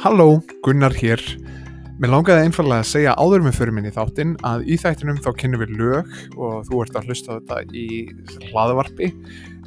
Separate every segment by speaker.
Speaker 1: Halló, Gunnar hér. Mér langaði einfallega að segja áður með fyrir minni þáttinn að í þættinum þá kynum við lög og þú ert að hlusta þetta í hlaðvarpi.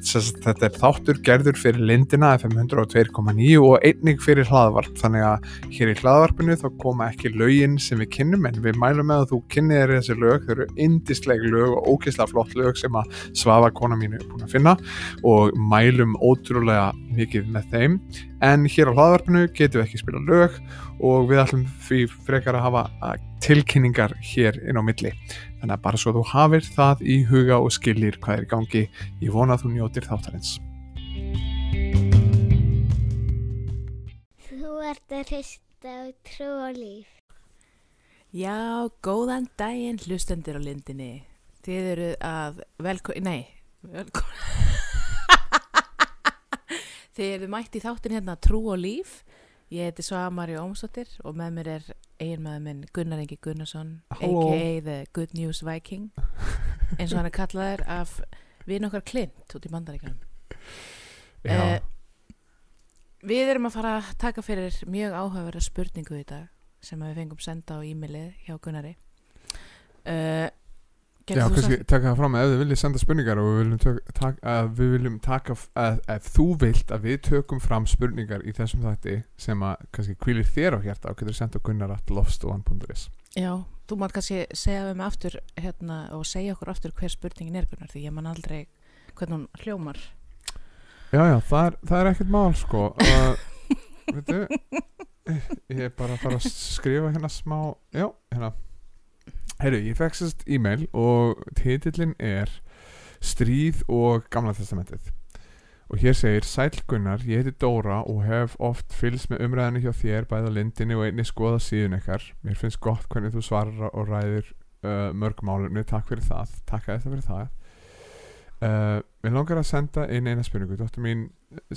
Speaker 1: Þetta er þáttur gerður fyrir lindina FM 102.9 og einnig fyrir hlaðvarp. Þannig að hér í hlaðvarpinu þá koma ekki lögin sem við kynnum en við mælum með að þú kynnið er þessi lög, þau eru indisleg lög og ógeðslega flott lög sem að Svafa kona mínu er búin að finna og mælum ótrúlega mikið með þeim. En hér á hlaðvarpinu getum við ekki spila lög og við ætlum því frekar að hafa tilkynningar hér inn á milli þannig að bara svo þú hafir það í huga og skilir hvað er í gangi ég vona að þú njótir þáttarins
Speaker 2: Þú ert að hrista á trú og líf.
Speaker 3: Já, góðan daginn hlustendur á lindinni. Þið eru að velko... Nei, velko... Þið eru mætt í þáttin hérna Trú og líf. Ég heiti Svagamari Ómsdóttir og með mér er eiginmaður minn Gunnar Ingi Gunnarsson, a.k.a. The Good News Viking, eins og hann er kallaður af vinn okkar Clint út í bandaríkanum.
Speaker 1: Já,
Speaker 3: Eh, Við erum að fara að taka fyrir mjög áhugaverða spurningu í dag sem við fengum senda á e-mailið hjá Gunnari. Uh,
Speaker 1: Já kannski taka það fram að ef þið viljið senda spurningar og við viljum, tök, tak, við viljum taka að, ef þú vilt að við tökum fram spurningar í þessum þætti sem að kannski kvílir þér á hjarta og getur senda gunnar at lofstofan.is
Speaker 3: Já, þú mátt kannski segja við mig aftur hérna, og segja okkur aftur hver spurningin er Gunnar því ég man aldrei hvernig hún hljómar.
Speaker 1: Já, já, það er, það er ekkert mál sko uh, Veitu Ég er bara að fara að skrifa hérna smá Já, hérna Heyrðu, ég fekk sérst e-mail og titillin er Stríð og Gamla testamentið. Og hér segir Sæll Gunnar, ég heiti Dóra og hef oft fylgst með umræðinu hjá þér bæði á lindinni og einnig skoða síðun ykkar. Mér finnst gott hvernig þú svarar og ræðir uh, mörg málumni, takk fyrir það. Takk að þetta fyrir það. Uh, Mér langar að senda inn eina spurningu. Dóttur mín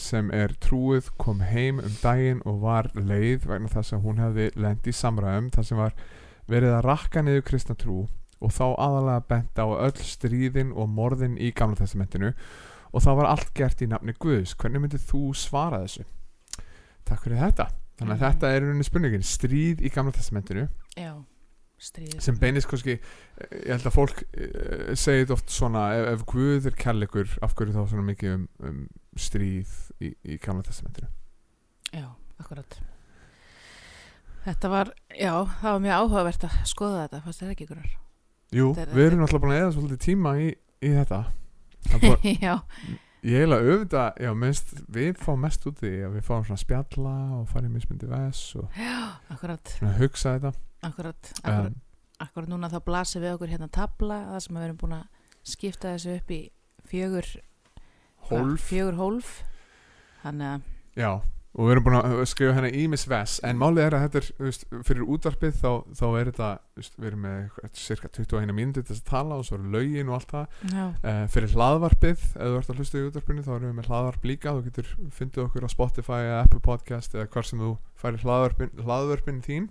Speaker 1: sem er trúið kom heim um daginn og var leið vegna þess að hún hefði lent í samræðum. Þar sem var verið að rakka niður kristna trú og þá aðalega bent á öll stríðin og morðin í Gamla testamentinu og það var allt gert í nafni Guðs hvernig myndir þú svara þessu? Takk fyrir þetta þannig að
Speaker 3: Mhm.
Speaker 1: þetta er rauninni spurningin stríð í Gamla testamentinu
Speaker 3: Já,
Speaker 1: sem beinist kannski eh, ég held að fólk uh, segir oft svona ef, ef Guð er kærleikur af hverju þá svona mikið um, um stríð í, í Gamla testamentinu
Speaker 3: Já, akkurat. Þetta var, já, það var mjög áhugavert að skoða þetta, fannst þér ekki Gunnar?
Speaker 1: Jú,
Speaker 3: Þetta
Speaker 1: við erum náttúrulega búin að eða svolítið tíma í, í þetta. Bara,
Speaker 3: já,
Speaker 1: ég eiginlega auðvitað já, minnst, við fáum mest út í að við fáum svona spjalla og farið mismundi ves og
Speaker 3: akkurat,
Speaker 1: svona hugsa þetta.
Speaker 3: Akkurat, akkurat.
Speaker 1: um,
Speaker 3: Akkur núna þá blasir við okkur hérna tabla það sem við erum búin að skipta þessu upp í fjögur
Speaker 1: hólf.
Speaker 3: fjögur hólf. Þannig að
Speaker 1: Já, og við erum búin að skrifa hérna ímis ves en málið er að þetta er, veist, fyrir útvarpið þá, þá er þetta, veist, við erum með cirka 21 mínúti til þess að tala og svo eru lögin og allt það. Uh, fyrir hlaðvarpið, ef þú ert að hlusta í útvarpinu þá erum við með hlaðvarp líka, þú getur fundið okkur á Spotify eða Apple Podcast eða hvar sem þú færir hlaðvarpin, hlaðvarpin þín.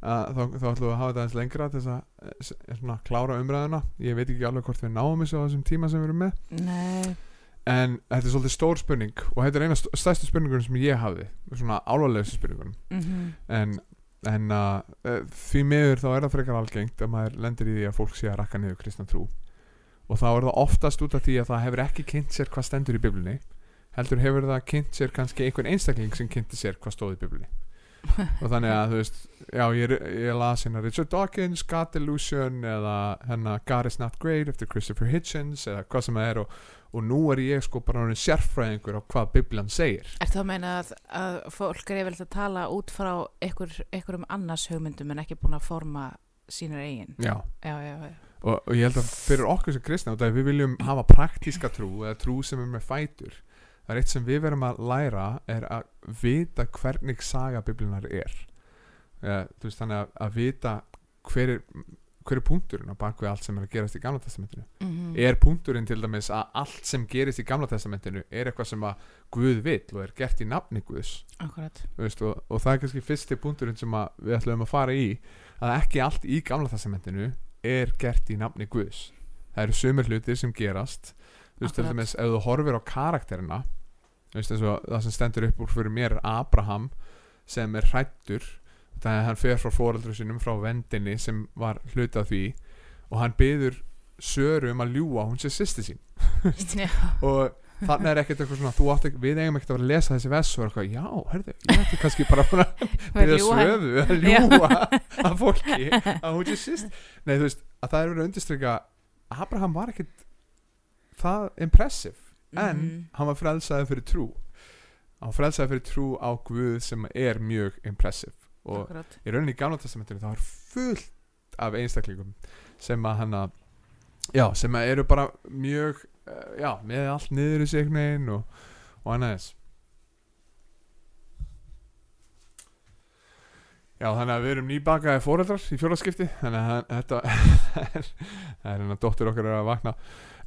Speaker 1: Uh, þá, þá ætlum við að hafa þetta eins lengra til þess að uh, klára umræðuna. Ég veit ekki alveg hvort við náum þessu á þessum tíma sem við erum með.
Speaker 3: Nei,
Speaker 1: En þetta er svolítið stór spurning og þetta er eina st- stærstu spurningunum sem ég hafði svona álvarlegustu spurningunum.
Speaker 3: Mm
Speaker 1: en, en uh, uh, því miður þá er það frekar algengt að maður lendir í því að fólk sé að rakka niður kristna trú. Og þá er það oftast út af því að það hefur ekki kynnt sér hvað stendur í biblunni heldur hefur það kynnt sér kannski einhvern einstakling sem kynnti sér hvað stóð í biblunni. Og þannig að þú veist já ég, ég las hérna Richard Dawkins God Delusion eða hérna God is not great eftir Christopher Hitchens eða hvað sem það er og, og nú er ég sko bara orðinn sérfræðingur á hvað Biblan segir.
Speaker 3: Er það að meina að, að fólk er yfirleitt að tala út frá ykkurum annars hugmyndum en ekki búin að forma sínar eigin?
Speaker 1: Já.
Speaker 3: Já, já, já.
Speaker 1: og, og ég held að fyrir okkur sem kristna við viljum hafa praktíska trú eða trú sem er með fætur það er eitt sem við verum að læra er að vita hvernig saga biblinar er. Eða, veist þannig að, að vita hver er, hver er punkturinn á bakvið allt sem er að gerast í gamla testamentinu?
Speaker 3: Mm
Speaker 1: er punkturinn til dæmis að allt sem gerist í gamla testamentinu er eitthvað sem að Guð vill og er gert í nafni Guðs? Veist, og, og það er kannski fyrsti punkturinn sem við ætlum að fara í að ekki allt í gamla testamentinu er gert í nafni Guðs. Það eru sömur hlutir sem gerast. Þú veist til dæmis ef þú horfir á karakterina þú veist eins og það sem stendur upp úr fyrir mér er Abraham sem er hrættur þannig að hann fer frá fóreldru sinum frá vendinni sem var hluti af því og hann byður Söru um að ljúa hún sé sýsti sín. Og þannig er ekkert eitthvað svona þú átt ekki, við eigum ekkert að vera að lesa þessi vess og eitthvað, já, herðu, ég ætti kannski bara að söfu að ljúa að fólki að hún sé sýst nei, þú veist, að það er verið að undirstryka að Abraham var ekkert það impressive en
Speaker 3: Mhm.
Speaker 1: hann var frelsaði fyrir trú. Hann var frelsaði fyrir trú á Guð sem er mjög impressive og
Speaker 3: Akkurat.
Speaker 1: í rauninni í gamla testamentinu þá er fullt af einstaklingum sem að hann að já, sem að eru bara mjög uh, já, með allt niður í sig einhvern veginn og, og annað þess Já, þannig að við erum nýbakaði fóreldrar í fjólaskipti þannig að þetta er það er hérna dóttir okkar er að vakna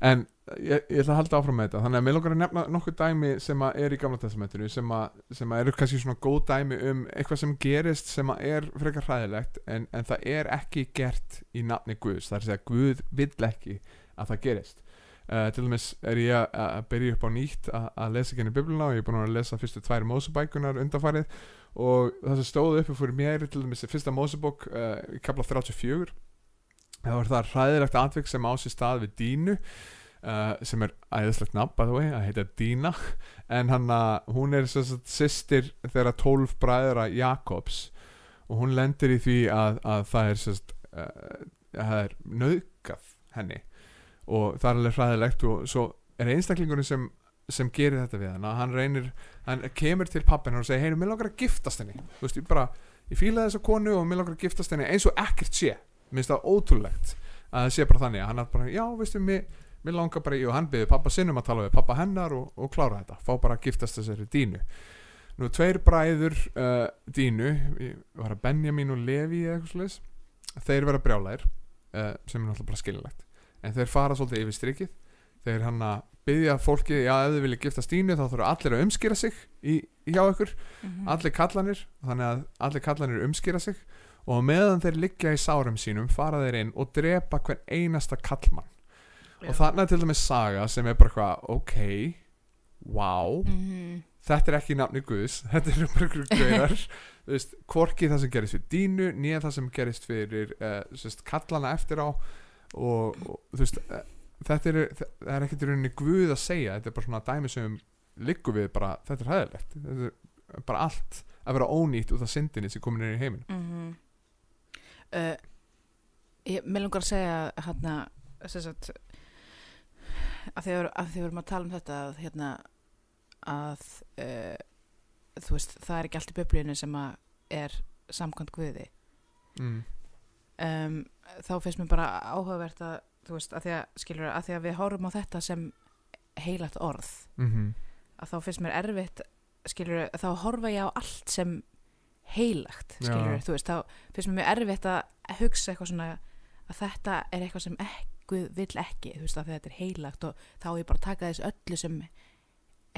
Speaker 1: en ég, ég ætla að halda áfram með þetta. Þannig að mér langar að nefna nokkuð dæmi sem að er í gamla testamentinu sem að, sem að eru kannski svona góð dæmi um eitthvað sem gerist sem að er frekar hræðilegt en, en það er ekki gert í nafni Guðs. Það er að segja Guð vill ekki að það gerist. Uh, til dæmis er ég að, byrja upp á nýtt að, lesa henni biblina og ég er búin að lesa fyrstu tvær mósubækunar undanfarið. Og það sem stóð uppi fyrir mér er til dæmis fyrsta mósubók uh, í kapla 34 það var það hræðilegt atvik sem á sér stað við Dínu uh, sem er æðislegt nafn að heita Dína. En hann að hún er sýstir þeirra tólf bræðra Jakobs og hún lendir í því að, að það er sem sagt uh, það er nöðgað henni. Og það er alveg hræðilegt og svo er einstaklingurinn sem sem gerir þetta við hann hann reynir, hann kemur til pappin og segir, heyru, mér langar að giftast henni. Þú veist, ég bara, ég fíla þessa konu og mér langar að giftast henni eins og ekkert sé mér finnst það ótrúlegt að það sé bara þannig að hann er bara, já, veistu, mér, mér langar bara í og hann byrði pappa sinnum að tala við pappa hennar og, og klára þetta, fá bara að giftast þessari dínu. Nú tveir bræður uh, dínu, var að Benjamin og Levi eða eitthvað slis þeir vera brjálæðir uh, sem er náttúrulega bara skilinlegt en þeir fara svolítið yfir strikið. Þeir hann að byggja fólki, já, ef þið vilja giftast dínu þá þurfa allir að umskýra sig í, hjá ykkur.
Speaker 3: Mhm.
Speaker 1: allir kallanir þannig að allir kallanir umskýra sig og meðan þeir liggja í sárum sínum fara þeir inn og drepa hvern einasta kallmann og
Speaker 3: Já.
Speaker 1: þarna er til dæmis saga sem er bara hvað ok, wow.
Speaker 3: Mhm.
Speaker 1: þetta er ekki nafni Guðs þetta er bara veist, hvorki það sem gerist fyrir dínu nýja það sem gerist fyrir uh, sérst, kallana eftir á. Og, og veist uh, þetta er, er ekkert í rauninni Guð að segja. Þetta er bara svona dæmi sem liggur við bara, þetta er hæðilegt þetta er bara allt að vera ónýtt út af syndinni sem komin er í heiminn
Speaker 3: Mhm. Uh, ég, Mér langar að segja hérna sagt að því að við erum að tala um þetta að hérna að uh, þú veist, það er ekki allt í biblíunni sem að er samkvæmt Guði
Speaker 1: mm.
Speaker 3: um, þá finnst mér bara áhugavert að þú veist, að því að skilur að því að við horfum á þetta sem heilagt orð
Speaker 1: Mm
Speaker 3: að þá finnst mér erfitt skilur, þá horfa ég á allt sem heilagt, skilur, þú veist þá finnst mér mjög erfitt að hugsa eitthvað svona að þetta er eitthvað sem ekki vill ekki, þú veist, að þetta er heilagt og þá á ég bara að taka þess öllu sem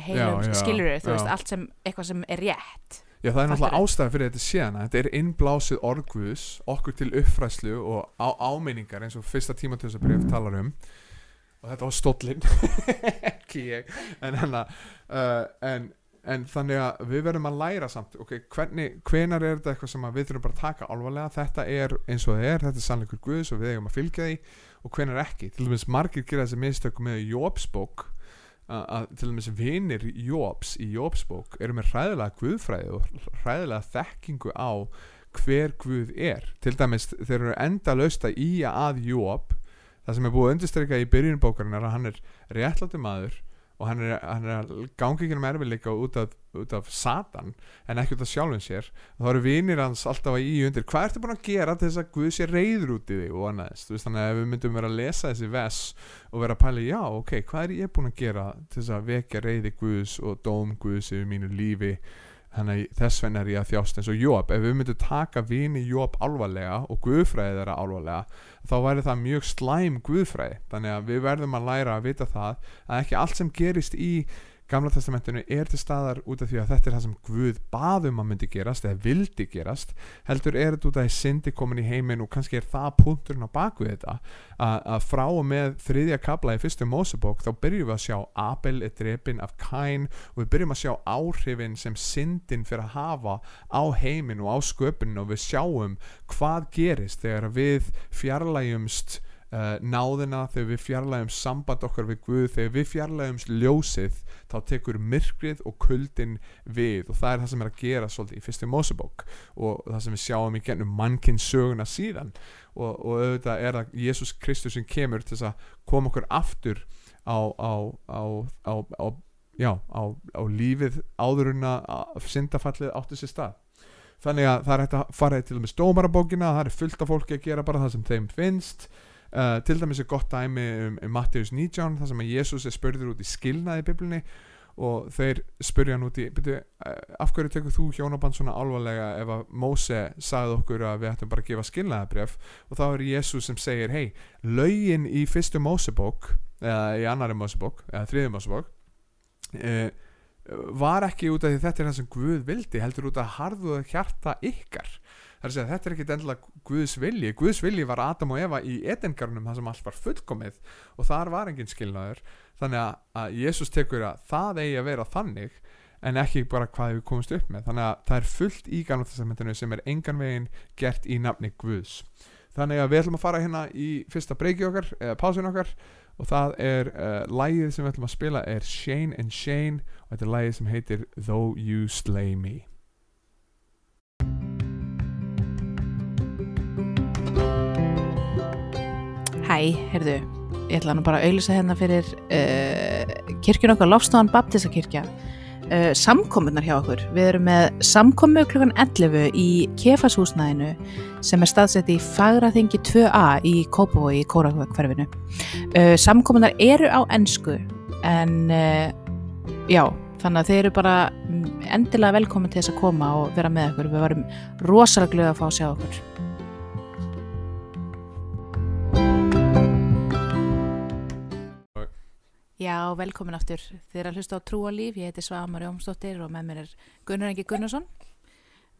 Speaker 3: heilum, skilur, þú veist, allt sem eitthvað sem er rétt
Speaker 1: Já, það er náttúrulega
Speaker 3: Fattarðu?
Speaker 1: ástæða fyrir þetta séna Þetta er innblásið orðguðs okkur til uppfræslu og á áminningar eins og fyrsta tímatöðsabrif talar um. Og þetta var stóllinn ekki ég en, hana, uh, en, en þannig að við verðum að læra samt ok, hvernig, hvenar er þetta eitthvað sem við þurfum bara að taka alvarlega? Þetta er eins og það er, þetta er sannleikur guðs og við eigum að fylgja því. Og hvenar ekki? Til dæmis margir gera þessi mistökum með Jóbsbók að, til dæmis vinir Jóbs í Jóbsbók eru með hræðilega guðfræði og hræðilega þekkingu á hver guð er. Til dæmis þeir eru enda lausta í að Jób það sem er búið að undirstryka í byrjun bókarinnar að hann er réttlátti maður og hann er, hann er að gangi ekki um erfiðleika út út af Satan en ekki út af sjálfum sér. Þá eru vinir hans alltaf að í undir. Hvað ertu búin að gera til þess að Guð sé reyður út í þig og annaðist, þannig að við myndum vera að lesa þessi ves og vera að pæla já ok, hvað er ég búin að gera til þess að vekja reyði Guðs og dóm Guðs yfir mínu lífi þannig þess vegna er ég að þjást eins og Jóp ef við myndum taka vini Jóp alvarlega og Guðfræði þeirra alvarlega þá væri það mjög slæm Guðfræði. Þannig að við verðum að læra að vita það að ekki allt sem gerist í gamla testamentinu er til staðar út af því að þetta er það sem Guð baðum að myndi gerast eða vildi gerast heldur er þetta út af því syndi komin í heiminn og kannski er það punkturinn á baku þetta. Að, frá og með þriðja kabla í fyrstu Mósebók þá byrjum við að sjá Abel er drepin af Kain og við byrjum að sjá áhrifin sem syndin fyrir að hafa á heiminn og á sköpunin og við sjáum hvað gerist þegar við fjarlægjumst uh, náðina þegar við fjarlægjumst samband okkar við Guð þegar við fjarlægjumst ljósið þá tekur myrkrið og kuldin við og það er það sem er að gera svolítið í fyrstu Mósebók og það sem við sjáum í gennum mannkinn söguna síðan. Og, og auðvitað er það Jésús Kristus sem kemur til þess að koma okkur aftur á, á, á, á, já, lífið áðurinn að syndafallið áttu sér stað. Þannig að það er hægt að fara í til dæmis dómarabókina, það er fullt af fólki að gera bara það sem þeim finnst uh, til dæmis er gott dæmi um, um Matteus 19 þar sem að Jésús er spurður út í skilnaði í biblunni og þeir spurja hann út í byrju, uh, af hverju tekur þú hjónaband svona alvarlega ef að Móse sagði okkur að við ættum bara að gefa skilnaðabrjöf og þá er Jésús sem segir hei, lögin í fyrstu Mósebók eða í annari Mósebók eða þriði Mósebók uh, var ekki út af því þetta er það sem Guð vildi heldur út af harðuða hjarta ykkar það er að segja þetta er ekki endilega Guðs vilji. Guðs vilji var Adam og Eva í edengarnum það sem allt var fullkomið og þar var engin skilnaður. Þannig að, að Jésús tekur að það eigi að vera þannig en ekki bara hvað við komumst upp með. Þannig að það er fullt í gamla testamentinu sem er engan veginn gert í nafni Guðs. Þannig að við ætlum að fara hérna í fyrsta breyki okkar eða pásun okkar og það er uh, lægið sem við ætlum að spila er Shane and Shane og þetta er lægið sem heitir Though You Slay Me
Speaker 3: Hæ, heyrðu, ég ætla nú bara að auðlýsa hérna fyrir uh, kirkjun okkar Lofstofan Baptistakirkja uh, samkominnar hjá okkur. Við erum með samkomu klukkan 11 í kefashúsnæðinu sem er staðsett í Fagraþingi 2A í Kópavogi í Kórakverfinu. Uh, samkominnar eru á ennsku en uh, já, þannig að þeir eru bara mm, endilega velkomin til þess að koma og vera með okkur. Við varum rosalega glöða að fá að sjá okkur. Já, velkomin aftur. Þið er að hlusta á Trúa líf, ég heiti Svamar Jómsdóttir og með mér er Gunnar Engi Gunnarsson.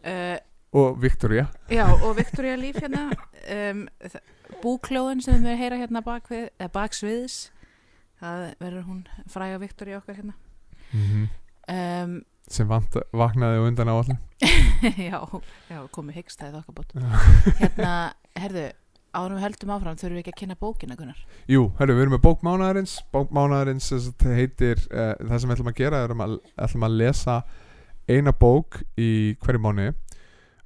Speaker 3: Uh,
Speaker 1: og Victoria
Speaker 3: já, og Viktoria líf hérna. Um, búklóðin sem við heyra hérna bakvið, eða baksviðs, það verður hún fræga Viktoria okkar hérna.
Speaker 1: mm
Speaker 3: Um,
Speaker 1: sem vant, vaknaði undan á allir
Speaker 3: já, já, komið hyggstæðið okkar bótt. Hérna, herðu, við höldum áfram, þurfum við ekki að kynna bókina, Gunnar?
Speaker 1: Jú, herru, við erum með bók mánaðarins bók mánaðarins sem sagt heitir uh, það sem við ætlum að gera, við ætlum að, ætlum að lesa eina bók í hverju mánu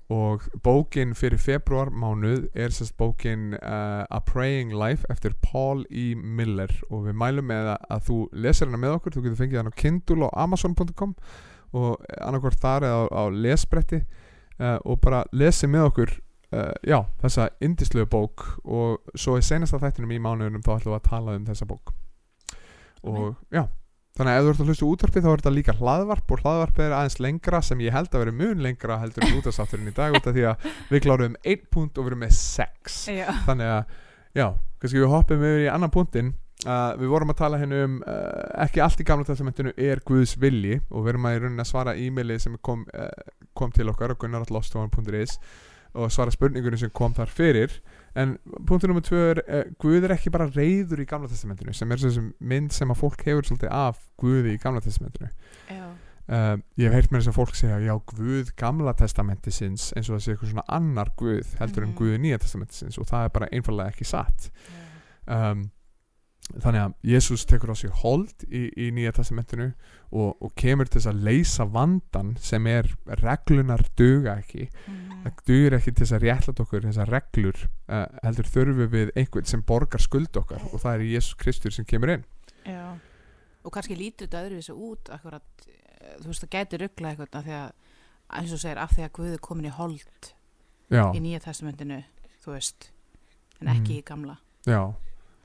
Speaker 1: og bókin fyrir februar mánuð er sérst bókin uh, A Praying Life eftir Paul E. Miller og við mælum með að, að þú lesir hana með okkur, þú getur fengið hana á Kindle og Amazon.com og annarkvort þar eða á, á lesbretti uh, og bara lesi með okkur uh, já, þessa indislegu bók og svo í senasta þættinum í mánuðunum þá ætlum við að tala um þessa bók. Og já þannig að ef þú ert að hlusta á útvarpið þá er þetta líka hlaðvarp og hlaðvarpið er aðeins lengra sem ég held að vera mun lengra heldur en útastátturinn í dag út af því að við kláruðum 1 punkt og við erum með 6
Speaker 3: Já.
Speaker 1: þannig að, já, kannski við hoppum yfir í annan punktin uh, við vorum að tala hérna um uh, ekki allt í gamla testamentinu er Guðs vilji og við erum að í rauninni að svara e-maili sem kom, kom til okkar og svara spurningunum sem kom þar fyrir. En punktur nummer tvö er uh, Guð er ekki bara reyður í gamla testamentinu sem er þessi mynd sem að fólk hefur svolítið af Guði í gamla testamentinu. Uh, ég hef heyrt mér þess að fólk segja já Guð gamla testamentisins eins og það sé eitthvað svona annar Guð heldur en
Speaker 3: Mhm.
Speaker 1: Guð nýja testamentisins og það er bara einfallega ekki satt. Um, þannig að Jésús tekur á sig hold í, í nýja testamentinu og, og kemur til að leysa vandan sem er reglunar duga ekki
Speaker 3: Mm.
Speaker 1: það dugir ekki til að réttlæta okkur þessar reglur uh, heldur þurfum við einhvern sem borgar skuld okkar og það er Jésús Kristur sem kemur inn
Speaker 3: Já. Og kannski lítur þetta öðruvísi út akkurat, eh, þú veist, það gæti ruggla eitthvað því að, eins og segir, af því að Guð er komin í hold
Speaker 1: já,
Speaker 3: í Nýja testamentinu, þú veist en
Speaker 1: Mhm.
Speaker 3: ekki í gamla
Speaker 1: já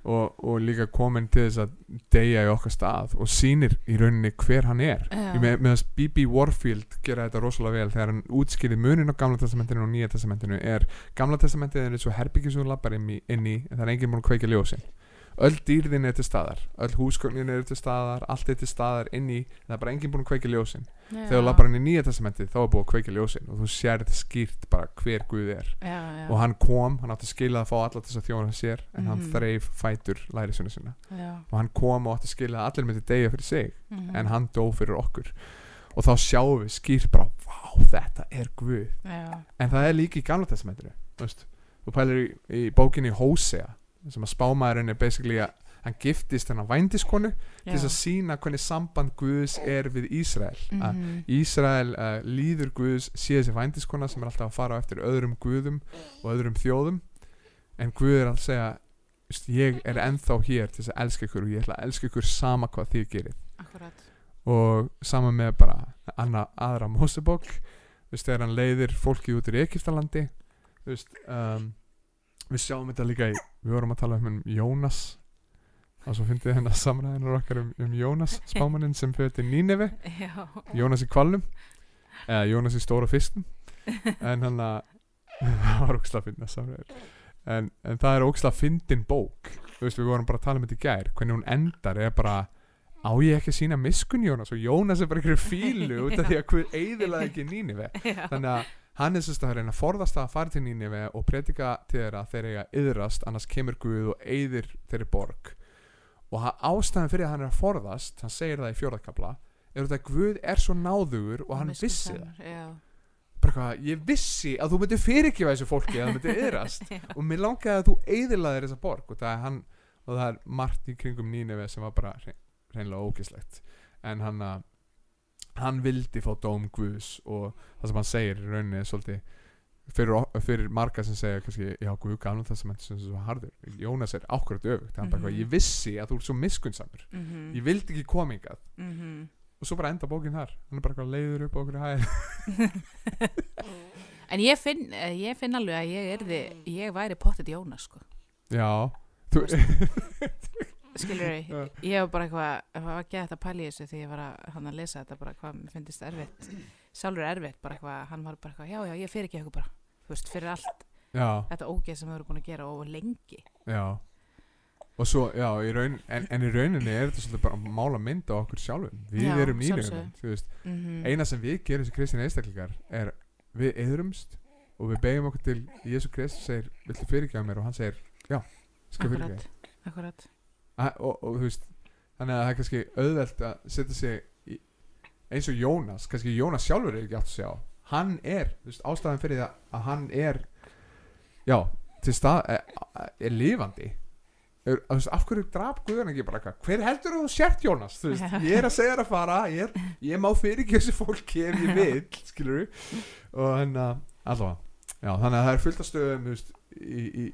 Speaker 1: og, og líka komin til þess að deyja í okkar stað og sýnir í rauninni hver hann er. Ég með, með að B.B. Warfield gera þetta rosalega vel þegar hann útskýrði munin á gamla testamentinu og nýja testamentinu er gamla testamentinu er eins og herbyggi sem þú lappar inn í, inn í en það er enginn múin að kveika ljósin öll dýrðin er til staðar öll húsgögnin er til staðar allt er til staðar inn í það er bara enginn búin að kveiki ljósin þegar þú lappar inn í nýja testamentið þá er búið að kveiki ljósin og þú sérð skýrt bara hver Guð er.
Speaker 3: Já, já,
Speaker 1: og hann kom, hann átti að skila að fá alla þess að þjóna sér en hann
Speaker 3: Mhm.
Speaker 1: þreif fætur lærisunni sinna.
Speaker 3: Já,
Speaker 1: og hann kom og átti að skila að allir myndi deyja fyrir sig
Speaker 3: mhm,
Speaker 1: en hann dó fyrir okkur. Og þá sjáum við skýrt bara vá þetta er Guð. En það er líka í gamla testamentinu þú pælir í, í bókinni Hósea sem að spámaðurinn er basically að hann giftist hennar vændiskonu til þess að sína hvernig samband Guðs er við Ísrael. Að
Speaker 3: Mhm,
Speaker 1: Ísrael uh, líður Guðs sé þessi vændiskona sem er alltaf að fara eftir öðrum Guðum og öðrum þjóðum. En Guð er að segja "Veist, ég er ennþá hér til þess að elska ykkur og ég ætla að elska ykkur sama hvað þið gerir
Speaker 3: akkurat.
Speaker 1: Og sama með bara anna, aðra veist þegar hann leiðir fólkið út í veist um, við sjáum þetta líka í við vorum að tala um Jónas og svo fyndið hennar samræðinar okkar um, um Jónas spámaninn sem fyrir til Nínevi. Jónas í kvalnum eða Jónas í stóra fiskum. En hann að það var óksla að finna samræður. En, en það er óksla að fyndin bók. Þú veist við vorum bara að tala um þetta í gær. Hvernig hún endar er bara á ég ekki að sína miskun Jónas? Og Jónas er bara einhverju fílu út af því að hvað eiðilaði ekki Nínive
Speaker 3: já,
Speaker 1: þannig að hann er sérst að reyna að forðast að fara til Nínive og predika til þeirra að þeir eiga yðrast annars kemur Guð og eyðir þeirri borg og ástæðan fyrir að hann er að forðast hann segir það í fjórðakabla er þetta að Guð er svo náðugur og hann vissi það.
Speaker 3: já,
Speaker 1: bara hvað, ég vissi að þú myndir fyrirgefa þessu fólki að það myndir yðrast og mér langaði að þú eyðilaðir þessa borg. Og það er hann og það er margt í kringum Nínive sem var bara hrein, hreinlega ógislegt. En hann að hann vildi fá dóm Guðs og það sem hann segir í rauninni er svolítið fyrir, fyrir marga sem segja kannski, já Guð gamla það sem þetta sem svo harður. Jónas er ákvörð öfugt, hann bara
Speaker 3: Mhm.
Speaker 1: hvað, ég vissi að þú ert svo miskunnsamur.
Speaker 3: Mhm,
Speaker 1: ég vildi ekki koma hingað.
Speaker 3: Mhm.
Speaker 1: og svo bara enda bókin þar. Hann er bara leiður upp á okkur hæð.
Speaker 3: En ég finn, eh, ég finn alveg að ég erði ég væri pottet Jónas sko.
Speaker 1: Já, þú
Speaker 3: skilur ég, ég var bara eitthvað það var ekki að pæla í þessu því ég var að, hann að lesa þetta bara hvað mér finnist erfitt. Sjálfur erfitt, bara eitthvað, hann var bara eitthvað já, já, ég fyrir ekki eitthvað bara, þú veist, fyrir allt
Speaker 1: já,
Speaker 3: þetta ógeð sem við erum búin að gera og lengi.
Speaker 1: Já. Og svo, já, í raun, en, en í rauninni er þetta svolítið bara að mála mynd á okkur sjálfum. Við
Speaker 3: Já,
Speaker 1: erum
Speaker 3: sjálfsögðu.
Speaker 1: þú veist,
Speaker 3: mm
Speaker 1: eina sem við gerum sem kristin einstaklingar er við eðrumst og við begjum okkur til Jésu Krist segir, viltu fyrirgefa mér? Og hann segir, já, skal fyrirgefa
Speaker 3: akkurat, akkurat
Speaker 1: og, og þú veist þannig að það er kannski auðvelt að setja sig í, eins og Jónas kannski Jónas sjálfur er ekki átt að sjá. Hann er, þú veist, ástæðan fyrir það að hann er já, til stað er, er lifandi. Er, þú veist, af hverju drap Guðan ekki bara eitthvað? Hver heldur þú sért Jónas, þú veist, ég er að segja þér að fara ég, er, ég má fyrir ekki þessi fólki ef ég vil, skilur og hann að, allavega já, þannig að það er fullt af stöðum, þú veist í, í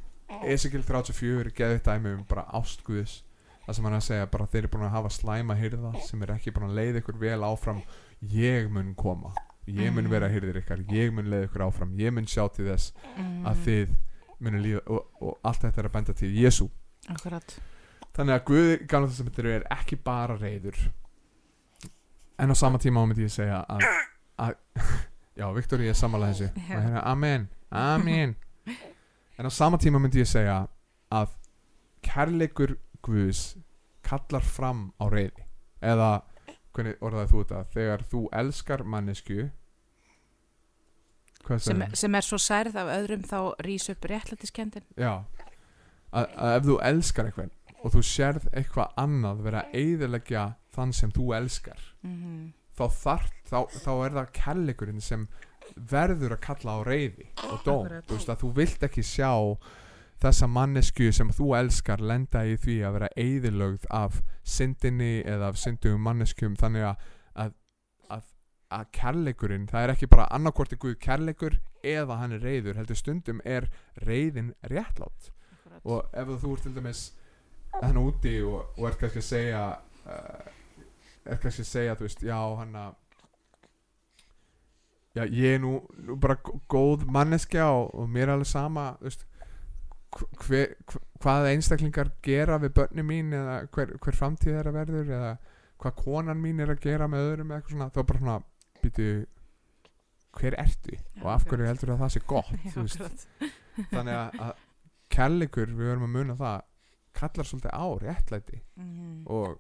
Speaker 1: Ezekiel 34 er geðið dæmi um bara ást Guðs það sem hann er að segja bara þeir eru búin að hafa slæma hyrða sem er ekki búin að leiða ykkur vel áfram. Ég mun koma. Ég mun
Speaker 3: Mhm.
Speaker 1: vera hyrðir ykkar, ég mun leiða ykkur áfram. Ég mun sjá til þess
Speaker 3: mm,
Speaker 1: að þið munu líða og, og allt þetta er að benda til Jésu
Speaker 3: akkurat,
Speaker 1: þannig að Guð í gamla testamentinu er ekki bara reyður en á sama tíma myndi ég segja að, að já, Viktor ég er
Speaker 3: Já.
Speaker 1: og hérna, amen, amen. En á sama tíma myndi ég segja að kærleikur Guðs kallar fram á reyði eða hvernig orðaði þú þetta? Þegar þú elskar mannesku
Speaker 3: sem, sem er svo særð af öðrum þá rís upp réttlætiskendin
Speaker 1: Já. Að, að ef þú elskar eitthvað og þú sérð eitthvað annað vera að eyðileggja þann sem þú elskar
Speaker 3: mm
Speaker 1: þá, þarf, þá, þá er það kærleikurinn sem verður að kalla á reyði og dóm. Þú veist að þú vilt ekki sjá þessa mannesku sem þú elskar lenda í því að vera eyðilögð af syndinni eða af syndugum manneskum þannig að, að, að, að kærleikurinn, það er ekki bara annarkvort er Guð kærleikur eða hann er reyður heldur stundum er reyðin réttlátt.
Speaker 3: Akkurat,
Speaker 1: og ef þú ert til dæmis hann úti og, og ert kannski að segja uh, ert kannski að segja þú veist, já hann að já ég er nú, nú bara gó- góð manneskja og, og mér er alveg sama þú veist hver, hvað einstaklingar gera við börni mín eða hver, hver framtíð þeirra verður eða hvað konan mín er að gera með öðrum eða eitthvað svona, þá bara svona býtu hver ertu og af hverju heldur að það sé gott
Speaker 3: Já,
Speaker 1: þannig að, að kærleikur, við verðum að muna það kallar svolítið á réttlæti
Speaker 3: Mhm,
Speaker 1: og,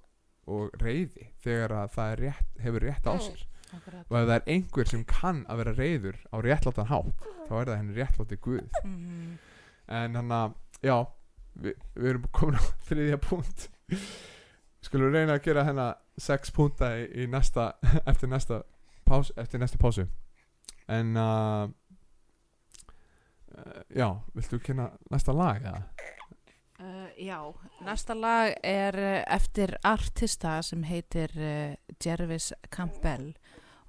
Speaker 1: og reyði þegar að það rétt, hefur rétt á sér.
Speaker 3: akkurat.
Speaker 1: og ef það er einhver sem kann að vera reyður á réttlátan hátt þá er það henni réttláti Guð
Speaker 3: Mhm,
Speaker 1: en hann að, já vi, við erum komin á þriðja punkt skulum við reyna að gera hennar sex punta í, í næsta eftir næsta pás, eftir næsta pásu en uh, uh, já, viltu kynna næsta lag eða?
Speaker 3: Uh, já, næsta lag er uh, eftir artista sem heitir uh, Jervis Campbell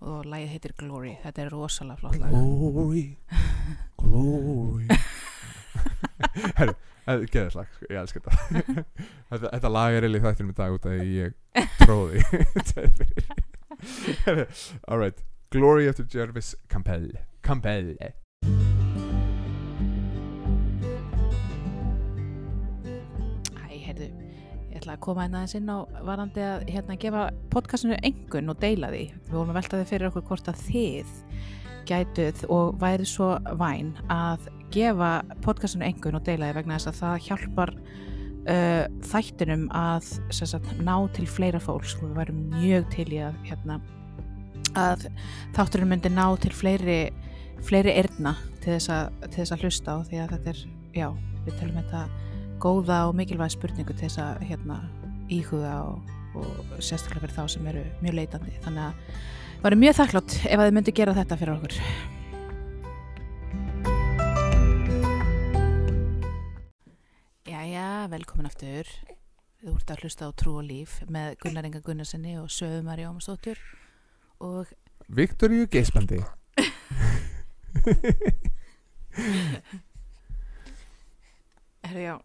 Speaker 3: og lagið heitir Glory. Þetta er rosalega flott lag.
Speaker 1: Glory Glory Herru, er geðið lag sko, ég elska þetta. Þetta, þetta lag er eiginlega þættir með dag út af því ég tróði Herru, alright Glory eftir Jervis Campbell. Campbell.
Speaker 3: Æ, heyrðu, ég ætla að koma hérna aðeins inn á varandi að hérna gefa podcastinu engun og deila því. Við vorum að velta því fyrir okkur hvort að þið gætuð og væri svo væn að gefa podcastinu engun og deila því vegna þess að það hjálpar uh, þættinum að sagt, ná til fleira fólks. Og við værum mjög til í að hérna, að þátturinn myndi ná til fleiri fleiri erna til þess, að, til þess að hlusta á því að þetta er, já, við telum þetta góða og mikilvæg spurningu til þess að hérna, íhuga og, og sérstaklega fyrir þá sem eru mjög leitandi. Þannig að varum mjög þakklátt ef að þið myndu gera þetta fyrir okkur Jæja, velkomin aftur. Þú ert að hlusta á Trú og Líf með Gunnar Inga Gunnarsinni og Söðumari Ómarsdóttur og
Speaker 1: Viktoríu Geispandi
Speaker 3: herri já,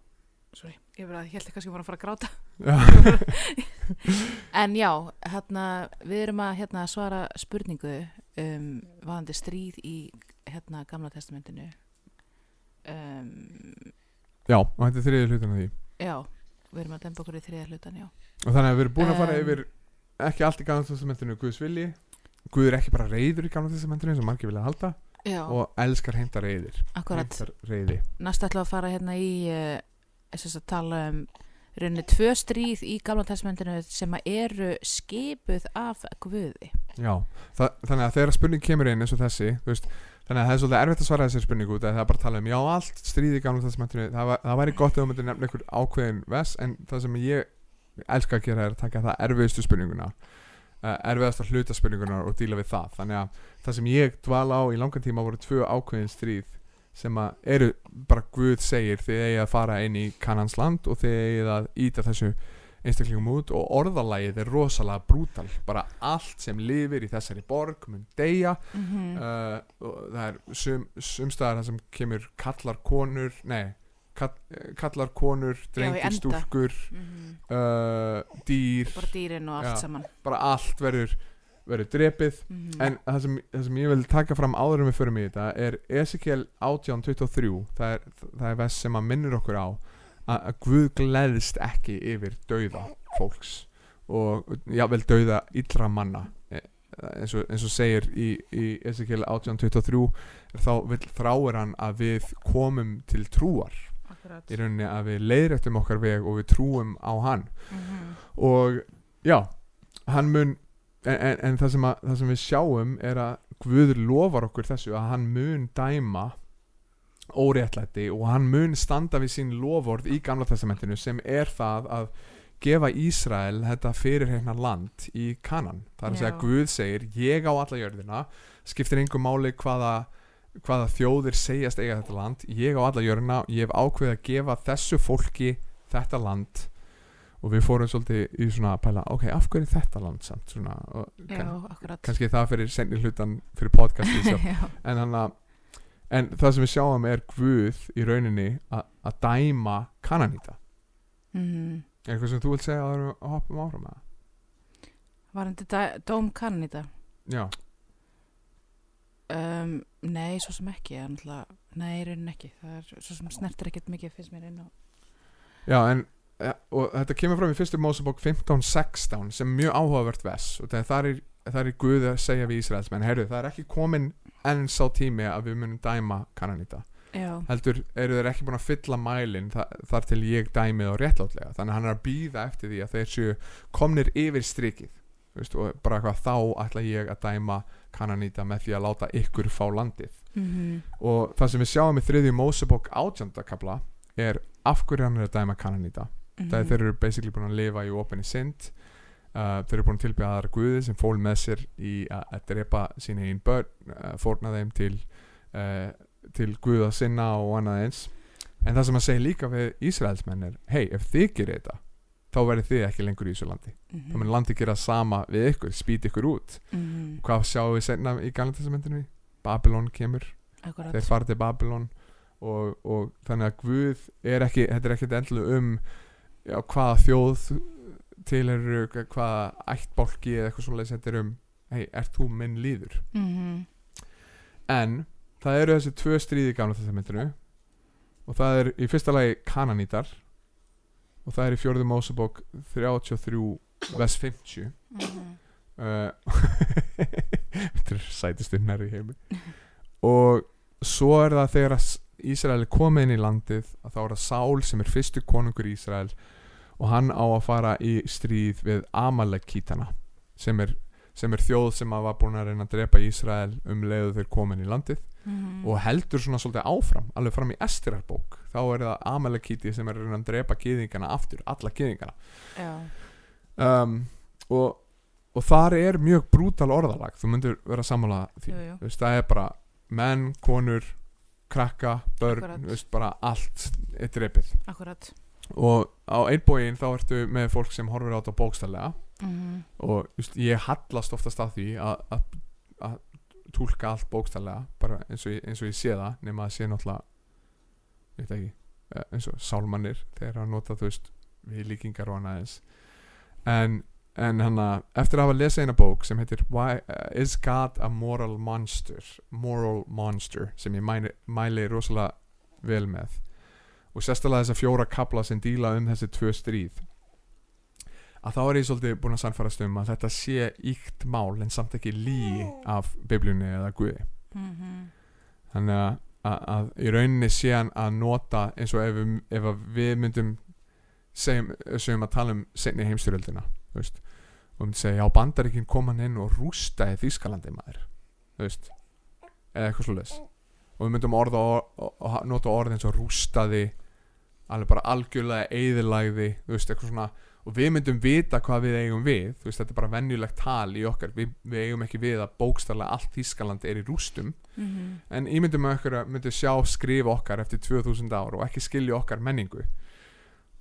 Speaker 3: sorry, ég verið að held ekki að ég var að fara að gráta. En já, hérna, við erum að hérna, svara spurningu um vaðandi stríð í hérna, gamla testamentinu. Um,
Speaker 1: já og þetta er þriðið hlutin af því
Speaker 3: já, við erum að dempa okkur í þriða hlutan, já.
Speaker 1: og þannig að við erum búin að fara
Speaker 3: Um,
Speaker 1: yfir ekki allt í gamla testamentinu Guðs vilji Guð er ekki bara reyður í gamla testamentinu eins og margir vilja halda
Speaker 3: Já,
Speaker 1: og elskar heimta reyðir
Speaker 3: akkurat.
Speaker 1: heimtar
Speaker 3: Næst við að fara hérna í, uh, þess að tala um rauninni tvö stríð í gamla testamentinu sem eru skipuð af Guði.
Speaker 1: Já, Þa, þannig að þegar spurning kemur inn eins og þessi þú veist, þannig að það er svolítið erfitt að svara þessari spurningu út því það er bara að tala um já allt stríði gamla testamentinu það, var, það væri gott ef þú myndir nefna einhver ákveðin ves en það sem ég elska að gera er að taka það erfiðustu spurninguna uh, erfiðasta hluta spurninguna og díla við það. Þannig að það sem ég dvala á í langan tíma voru tvö ákveðin stríð sem að eru bara Guð segir þið eigið að fara inn í kannans land og þið eigið að íta þessu einstaklingum út og orðalagið er rosalega brútal bara allt sem lifir í þessari borg mun deyja
Speaker 3: Mm -hmm.
Speaker 1: uh, það er sum, sumstaðar það sem kemur kallar konur nei, kall, kallar konur drengir,
Speaker 3: enda.
Speaker 1: stúlkur uh, dýr
Speaker 3: Bara dýrin og allt
Speaker 1: Já.
Speaker 3: saman.
Speaker 1: bara allt verður verður drepið
Speaker 3: Mm
Speaker 1: en það sem, það sem ég vil taka fram áður en við förum í þetta er Ezekiel 1823 það er, það er vest sem að minnur okkur á að, Guð gleðist ekki yfir dauða fólks og jável dauða illra manna Eh, eins og, eins og segir í, í Ezekiel 1823 er þá vil þráir hann að við komum til trúar
Speaker 3: Akkurat.
Speaker 1: í rauninni að við leiðrættum okkar veg og við trúum á hann
Speaker 3: Mhm.
Speaker 1: og já hann mun en, en, en það, sem að, það sem við sjáum er að Guð lofar okkur þessu að hann mun dæma óréttlæti og hann mun standa við sín loford í gamla testamentinu sem er það að gefa Ísrael þetta fyrirheina land í kanan það er að segja
Speaker 3: Já.
Speaker 1: Guð segir ég á alla jörðina skiptir einhver máli hvaða hvaða þjóðir segjast eiga þetta land ég á alla jörðina ég hef ákveðið að gefa þessu fólki þetta land og við fórum svolítið í svona að pæla ok, af hverju þetta land samt svona, og
Speaker 3: Já,
Speaker 1: kann,
Speaker 3: akkurat.
Speaker 1: kannski það fyrir senni hlutan fyrir
Speaker 3: Já.
Speaker 1: en, hana, en það sem við sjáum er Guð í rauninni að dæma kananýta
Speaker 3: Mhm.
Speaker 1: er eitthvað sem þú vilt segja að hoppum áfram með
Speaker 3: Var hann dóm kannan í þetta?
Speaker 1: já,
Speaker 3: Um, nei, svo sem ekki náttúrulega- Nei, í raunin ekki. Það er svo sem snertir ekkert mikið finnst mér inn á
Speaker 1: já en ja, og þetta kemur fram í fyrstu Mósebók 15-16 sem er mjög áhugavert vers. Og það er, það er Guð að segja við Ísraels menn heyrðu, það er ekki komin enn sá tími að við munum dæma kananýta
Speaker 3: já,
Speaker 1: heldur eru þeir ekki búin að fylla mælin þa þar til ég dæmi þá réttlátlega þannig að hann er að býða eftir því að þeir séu komnir yfir strikið. Veist, og bara eitthvað þá ætla ég að dæma kananýta með því að láta ykkur fá landið.
Speaker 3: Mhm,
Speaker 1: og það sem við sjáum í þriðju Mósebók átjöndakabla er af hverju hann er að dæma kananýta
Speaker 3: mhm,
Speaker 1: það er þeir eru basically búin að lifa í opinni synd uh, þeir eru búin að tilbyggja aðra guði sem fól með sér í að, drepa sín einn börn uh, fórna þeim til uh, til guða sinna og annað eins. En það sem að segja líka við Ísraelsmenn er hei, ef þið gerir þetta þá verður þið ekki lengur í þessu landi.
Speaker 3: Mhm,
Speaker 1: þá mun landi gera sama við ykkur, spýt ykkur út.
Speaker 3: Mhm,
Speaker 1: hvað sjáum við senna í galantestamentinu Babylon kemur.
Speaker 3: Akkurat.
Speaker 1: Þeir fara til Babylon og, og þannig að Guð er ekki þetta er ekkert endlu um já, hvaða þjóð til eru hvaða ættbálki eða eitthvað svoleiðis þetta er um hei, ert þú minn líður?
Speaker 3: Mhm,
Speaker 1: en það eru þessi tvö stríði í gamla testamentinu og það er í fyrsta lagi Kananítar og það er í fjórðu Mósebók 33 vers 50
Speaker 3: mhm,
Speaker 1: uh, þetta er sætistu nærri heimi. Og svo er það þegar að Ísrael er komið inn í landið að þá er það Sál sem er fyrstu konungur í Ísrael og hann á að fara í stríð við Amalekítana sem er, sem er þjóð sem að var búin að reyna að drepa Ísrael um leiðu þeir komin í landið.
Speaker 3: Mhm,
Speaker 1: og heldur svona svolítið áfram alveg fram í Estirarbók þá er það Amalekíti sem er að reyna að drepa gyðingana aftur, alla gyðingana.
Speaker 3: Já,
Speaker 1: um, og, og þar er mjög brútal orðalag. Þú myndir vera sammála því.
Speaker 3: Jú, jú.
Speaker 1: Veist, það er bara menn, konur krakka, börn,
Speaker 3: Akkurat.
Speaker 1: veist, bara allt er drepið.
Speaker 3: Akkurat
Speaker 1: og á einbóin þá ertu með fólk sem horfir á þetta bókstallega
Speaker 3: mhm,
Speaker 1: og þú veist, ég hallast oftast að því að, túlka allt bókstallega bara eins og, ég, eins og ég sé það nema að sé náttúrulega ég veit ekki, eh, eins og sálmannir þegar að nota þú veist við líkingar og annað eins. En, en hann að eftir að hafa lesið eina bók sem heitir Why, uh, Is God a Moral Monster? Moral Monster sem ég mæli, mæli rosalega vel með og sérstaklega þessa fjóra kapla sem díla um þessi tvö stríð að þá er ég svolítið búin að sannfærast um að þetta sé íkt mál en samt ekki lí af biblíunni eða guði.
Speaker 3: Mhm,
Speaker 1: þannig að, að, að í rauninni sé hann að nota eins og ef, við- ef að við myndum segjum, segjum að tala um senni veist. Og myndum segja já bandaríkinn kom hann inn og rústaði Þýskalandi maður. Eða eitthvað slúðis og við myndum orða og, og nota orð eins og rústaði alveg bara algjörlega svona og við myndum vita hvað við eigum við veist þetta er bara venjulegt tal í okkar. Við, við eigum ekki við að bókstarlega allt Þýskaland er í rústum.
Speaker 3: Mhm,
Speaker 1: en ímyndum við okkur að myndum sjá skrifa okkar eftir 2000 ár og ekki skilja okkar menningu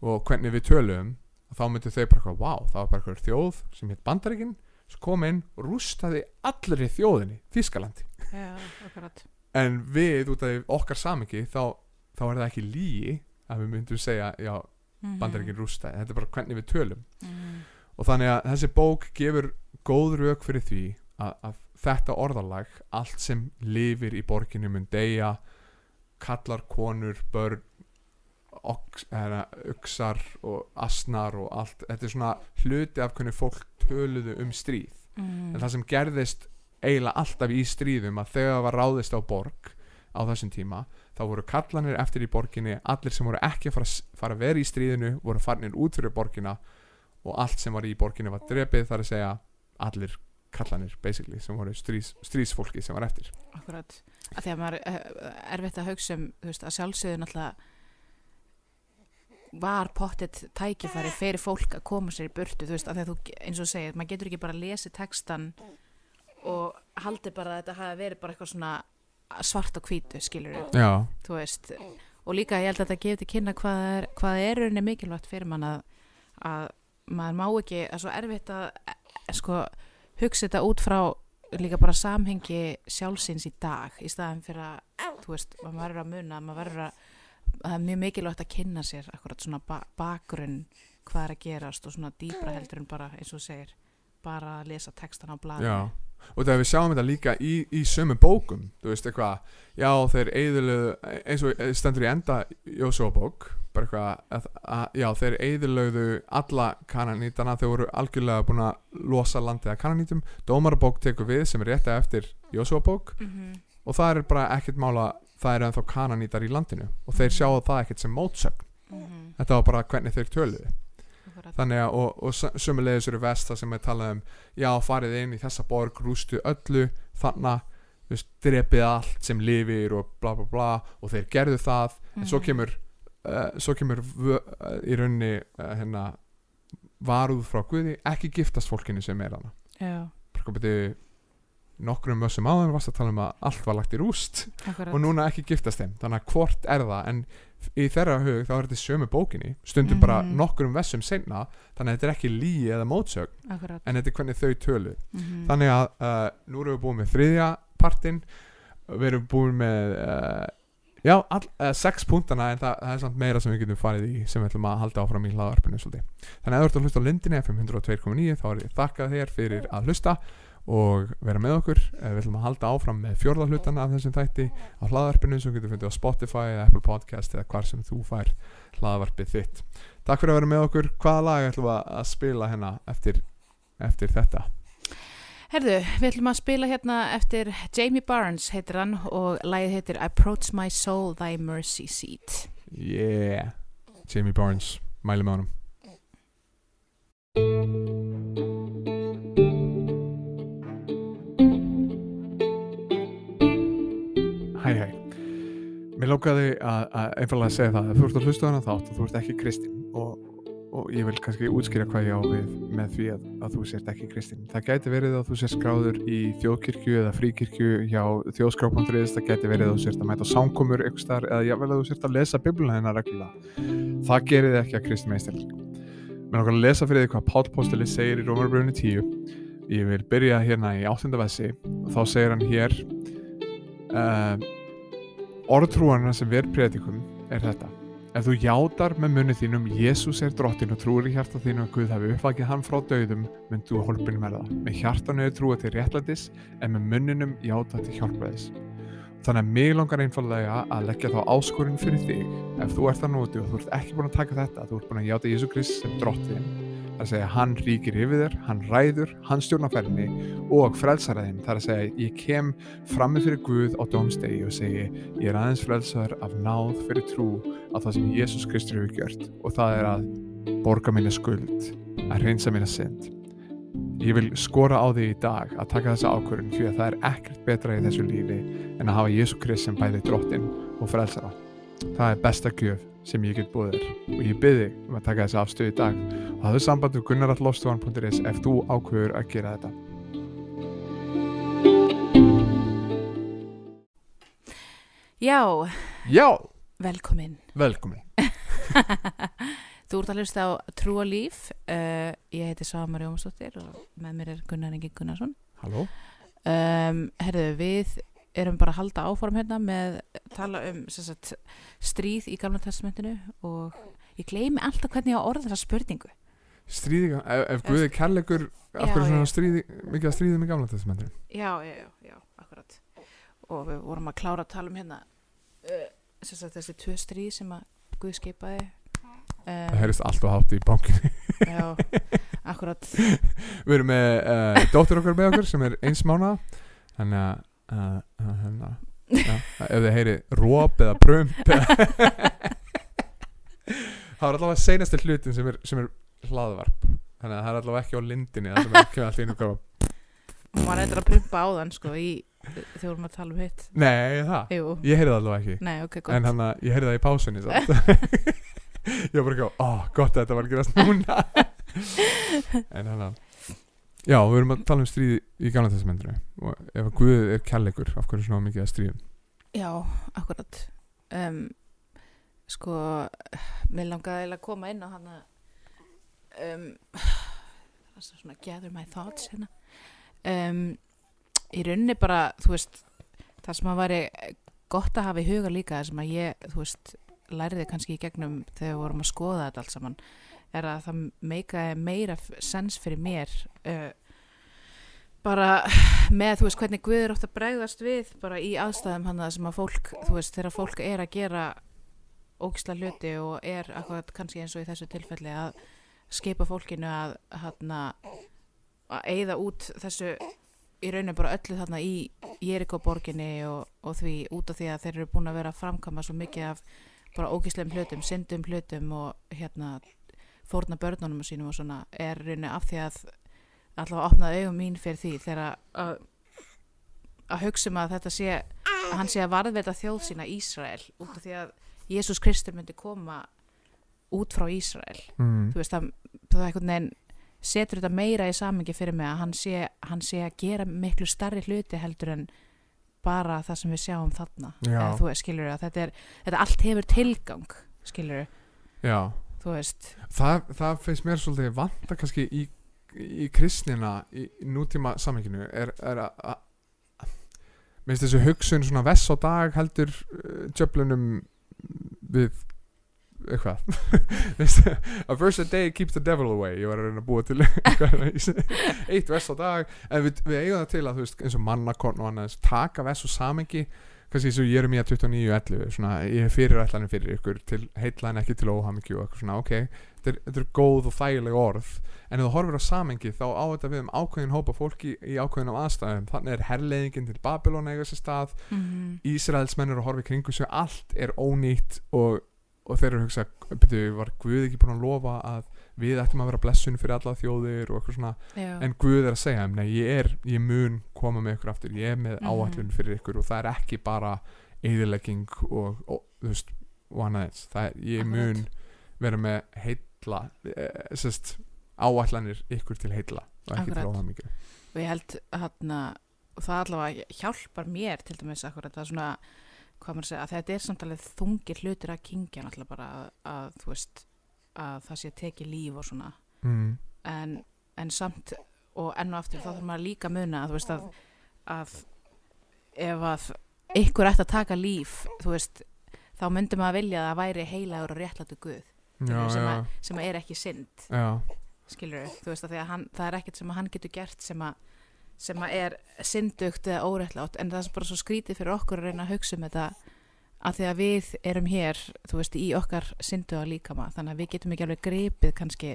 Speaker 1: og hvernig við tölum og þá myndum þau bara eitthvað, wow, það var bara eitthvað þjóð sem heit Bandaríkin sem kom inn og rústaði allri þjóðinni Þýskalandi.
Speaker 3: Já, akkurat.
Speaker 1: En við út af okkar samingi þá, þá er það ekki lígi að við myndum segja, já,
Speaker 3: mhm,
Speaker 1: Bandaríkin rústaði þetta er bara hvernig við tölum.
Speaker 3: Mhm,
Speaker 1: og þannig að þessi bók gefur góð rauk fyrir því að, að þetta orðalag allt sem lifir í borginu mun deyja kallar konur, börn uxar og asnar og allt þetta er svona hluti af hvernig fólk töluðu um stríð.
Speaker 3: Mhm,
Speaker 1: en það sem gerðist eiginlega alltaf í stríðum að þegar var ráðist á borg á þessum tíma þá voru kallanir eftir í borginni allir sem voru ekki að fara, fara að vera í stríðinu voru farnir út fyrir borgina og allt sem var í borginni var drepið þar að segja allir kallanir basically sem voru strís, stríðsfólki sem var eftir.
Speaker 3: Akkurat. Að því að maður er erfitt að hugsa um veist, að sjálfsögðu náttúrulega var pottet tækifæri fyrir fólk að koma sér í burtu þú veist, að því að þú, eins og segir, maður getur ekki bara að lesi textan og haldi bara að þetta hafi verið bara eitthvað svona svart og hvítu, skilur
Speaker 1: já,
Speaker 3: þú veist, og líka ég held að þetta gefur til kynna hvað er, hvað er rauninni mikilvægt fyrir mann að, að maður má ekki, það er svo erfitt að sko, hugsa þetta út frá líka bara samhengi sjálfsins í dag, í staðan fyrir að þú veist, maður verður að muna maður verður að, það er mjög mikilvægt að kynna sér akkurat svona ba bakgrunn hvað er að gerast og svona dýbra heldur en bara, eins og segir bara að lesa textan á blaði
Speaker 1: já og þegar við sjáum þetta líka í, í sömu bókum þú veist eitthvað, já þeir eðilöðu eins og stendur í enda Jósúa bók, bara eitthvað að, að, já þeir eðilöðu alla kananítana, þeir voru algjörlega búin að losa landið að kananítum Dómarabók tekur við sem er rétt eftir Jósúa bók
Speaker 3: mm -hmm.
Speaker 1: og það er bara ekkert mála það eru ennþá kananýtar í landinu og þeir sjá það ekkert sem mótsögn
Speaker 3: Mhm.
Speaker 1: þetta var bara hvernig þeir töluðu
Speaker 3: Akkurat.
Speaker 1: þannig að og, og sömulegis eru vest það sem er talað um já farið inn í þessa borg rústu öllu veist, drepið allt sem lifir og bla bla bla og þeir gerðu það en svo
Speaker 3: Mhm.
Speaker 1: kemur uh, svo kemur vö, uh, í raunni uh, hérna varúð frá Guði ekki giftast fólkinu sem er hana
Speaker 3: Já,
Speaker 1: bara hvað byrju nokkrum mössum áður varst að tala um að allt var lagt í rúst
Speaker 3: akkurat.
Speaker 1: og núna ekki giftast þeim þannig að hvort er það en í þeirra hug þá er þetta sömu bókinni stundum bara
Speaker 3: Mhm.
Speaker 1: nokkrum vessum seinna þannig að þetta er ekki líi eða mótsögn
Speaker 3: Akkurat.
Speaker 1: en þetta er hvernig þau tölu
Speaker 3: Mhm.
Speaker 1: þannig að uh, nú erum við búin með þriðja partinn við erum búin með uh, já, all, uh, sex punktana en það, það er samt meira sem við getum farið í sem við ætlum að halda áfram í hlaðarpinu svolítið þannig að þú ert að hlusta á lindinni FM 102.9 þá ég þakkað þér fyrir að hlusta og vera með okkur. Eh, við ætlum að halda áfram með fjórða hlutana af þessum þætti á hlaðarpinu sem getur fundið á Spotify eða Apple Podcast eða hvar sem þú fær hlaðarpið þitt. Takk fyrir að vera með okkur. Hvaða lag ætlum við að spila hérna eftir, eftir þetta?
Speaker 3: Herðu, við ætlum að spila hérna eftir Jamie Barnes heitir hann og lagið heitir Approach My Soul Thy Mercy Seat.
Speaker 1: Yeah. Jamie Barnes, mæli með honum Mér lókaði að, að einfallega segja það að þú ert að hlusta hana þátt og þú ert ekki kristinn og, og ég vil kannski útskýra hvað ég á við með því að, að þú sért ekki kristinn. Það gæti verið að þú sért skráður í þjóðkirkju eða fríkirkju hjá þjóðskrá.is, það gæti verið að þú sért að mæta á samkomur ykkur starf eða jável að þú sért að lesa bibluna hennar reglulega. Það gerir þið ekki að kristinn meistelning. Mér lókar að lesa fyrir því hvað Páll Pósteli segir í Rómarbröfni 10. Ég vil byrja hérna í áttunda vessi og þá segir hann hér uh, orðtrúarna sem við predikum er þetta. Ef þú játar með munni þínum Jésús er drottin og trúir í hjarta þínu að Guð hafi uppvakið hann frá döðum mynd þú hólpin verða. Með hjartanu er trúa til réttlætis en með munninum játa til hjálpaðis þannig að mig langar einfallega að leggja þá áskorun fyrir þig. Ef þú ert það núti og þú ert ekki búin að taka þetta þú ert búin að játa Jésú Krist sem drottin það er að segja hann ríkir yfir þér, hann ræður, hann stjórnar ferðinni og frelsaraðinn, það er að segja ég kem frammi fyrir Guð á dómstegi og segi ég er aðeins frelsaður af náð fyrir trú á það sem Jésús Kristur hefur gjört og það er að borga minni skuld, að reynsa minna synd. Ég vil skora á því í dag að taka þessa ákvörðun því að það er ekkert betra í þessu lífi en að hafa Jésú Krist sem bæði drottin og frelsara. Það er besta gjöf sem ég get búið þér og ég byrði um að taka þessa afstöð í dag og hafðu samband við gunnarallofstofan.is ef þú ákveður að gera þetta.
Speaker 3: Já,
Speaker 1: Já,
Speaker 3: velkomin.
Speaker 1: velkomin.
Speaker 3: Þú ert að hlusta á Trúa líf. Uh, ég heiti Samar Jómasdóttir og með mér er Gunnar Ingi Gunnarsson.
Speaker 1: Halló?
Speaker 3: Um, herðu, við erum bara að halda áform hérna með tala um sagt, stríð í gamla testamentinu og ég gleymi alltaf hvernig ég á orða þessa spurningu.
Speaker 1: Stríði, ef, ef Guði kærleikur af hverju svona stríði, mikið að stríði með gamla testamentinu
Speaker 3: Já, já, já, já, akkurat. Og við vorum að klára að tala um hérna uh, sagt, þessi tvö stríð sem að Guð skipaði.
Speaker 1: það
Speaker 3: Um,
Speaker 1: heyrist allt og hátt í bankinu
Speaker 3: já, akkurat.
Speaker 1: við erum með uh, dóttir okkar með okkur sem er eins mánu þannig að uh, uh, hérna, já, ef þið heyri róp eða prump eða það er allavega seinasti hlutin sem er, sem er hlaðvarp þannig að það er allavega ekki á lindinni það sem er ekki einu gráð
Speaker 3: Hún var eitthvað að prumpa á þann, sko, í, þegar vorum að tala um hitt.
Speaker 1: nei það,
Speaker 3: Jú,
Speaker 1: ég heyrði það allavega ekki
Speaker 3: nei, ok, gott.
Speaker 1: en hann að ég heyrði það í pásunni samt. ég var bara ekki á ó, gott að þetta var að gerast núna en hann að já, við erum að tala um stríð í gamla testamentinu og ef að Guð er kærleikur af hverju er svona mikið að stríðum?
Speaker 3: Já, akkurat. Um, Sko Mér langaði að koma inn á hana um, svona gather my thoughts hérna. Um, Í rauninni bara þú veist það sem að væri gott að hafa í huga líka það sem að ég, þú veist læriði kannski í gegnum þegar við vorum að skoða þetta allt saman er að það meikaði meira sens fyrir mér uh, bara með þú veist hvernig Guður átt að bregðast við bara í aðstæðum hann sem að fólk þú veist þegar fólk er að gera ógisla hluti og er akkurat kannski eins og í þessu tilfelli að skipa fólkinu að hann að eyða út þessu í rauninu bara öllu þarna í Jeriko borginni og, og því út af því að þeir eru búin að vera að framkama svo mikið af bara ógislegum hlutum, syndum hlutum og hérna fórna börnunum sínum og svona er rauninni af því að allavega opnaði augum mín fyrir því þegar að að hugsa um að þetta sé að hann sé að varðveita þjóð sína Ísrael út af því að Jésús Kristur myndi koma út frá Ísrael
Speaker 1: mm.
Speaker 3: þú veist að það er einhvern veginn setur þetta meira í samingi fyrir mig að hann sé, hann sé að gera miklu starri hluti heldur en bara það sem við sjáum þarna. Eða, þú skilur að þetta er þetta allt hefur tilgang skilur
Speaker 1: já
Speaker 3: þú veist.
Speaker 1: Það, það finnst mér svolítið vanta kannski í, í kristnina í, nútíma samhenginu er, er að minnst þessu hugsun svona vess á dag heldur uh, djöflunum við eitthvað. A verse a day keeps the devil away ég var að reyna að búa til eitt vess á dag en við, við eigum það til að veist eins og mannakorn og annars taka vess og samengi kannski eins og er mér 29.11 svona ég er fyrirætlanir fyrir ykkur til heitla en ekki til óhamingju og eitthvað svona ok. Þetta er, þetta er góð og þægileg orð en ef þú horfir á samengi þá á þetta við um ákveðin hópa fólki í ákveðinum aðstæðum. Þannig er herrleiðingin til Babylon eiga sér stað
Speaker 3: mm
Speaker 1: Ísraelsmenn eru að horfa í kringu sig allt er ónýtt og, og þeir eru að hugsa byrju, var Guð ekki búin að lofa að við ættum að vera blessun fyrir alla þjóðir og eitthvað svona,
Speaker 3: já,
Speaker 1: en Guð er að segja nei, ég er, ég mun koma með ykkur aftur ég er með
Speaker 3: Mhm.
Speaker 1: áallun fyrir ykkur og það er ekki bara eðilegging og, og þú veist, annað eins það er, ég
Speaker 3: Akkurat.
Speaker 1: mun vera með heilla eh, sest, áallanir ykkur til heilla og ekki til
Speaker 3: Akkurat.
Speaker 1: óhamingju
Speaker 3: og ég held hérna það allavega hjálpar mér til dæmis akkurat það er svona segja, að þetta er samt alveg þungir hlutir að kingja náttúrulega bara að, að þú veist að það sé tekið líf og svona.
Speaker 1: Mm.
Speaker 3: en, en samt og enn og aftur þá þarf maður líka að muna að þú veist að, að ef að ykkur ætti að taka líf þú veist, þá myndi maður vilja að það væri heilagur og réttlættu guð.
Speaker 1: Já,
Speaker 3: sem, að, sem að er ekki synd.
Speaker 1: Já,
Speaker 3: skilur þú veist að að hann, það er ekkert sem að hann getur gert sem að, sem að er syndugt eða óréttlátt en það er bara svo skrítið fyrir okkur að reyna að hugsa um þetta að því að við erum hér þú veist í okkar syndu að líkama þannig að við getum ekki alveg gripið kannski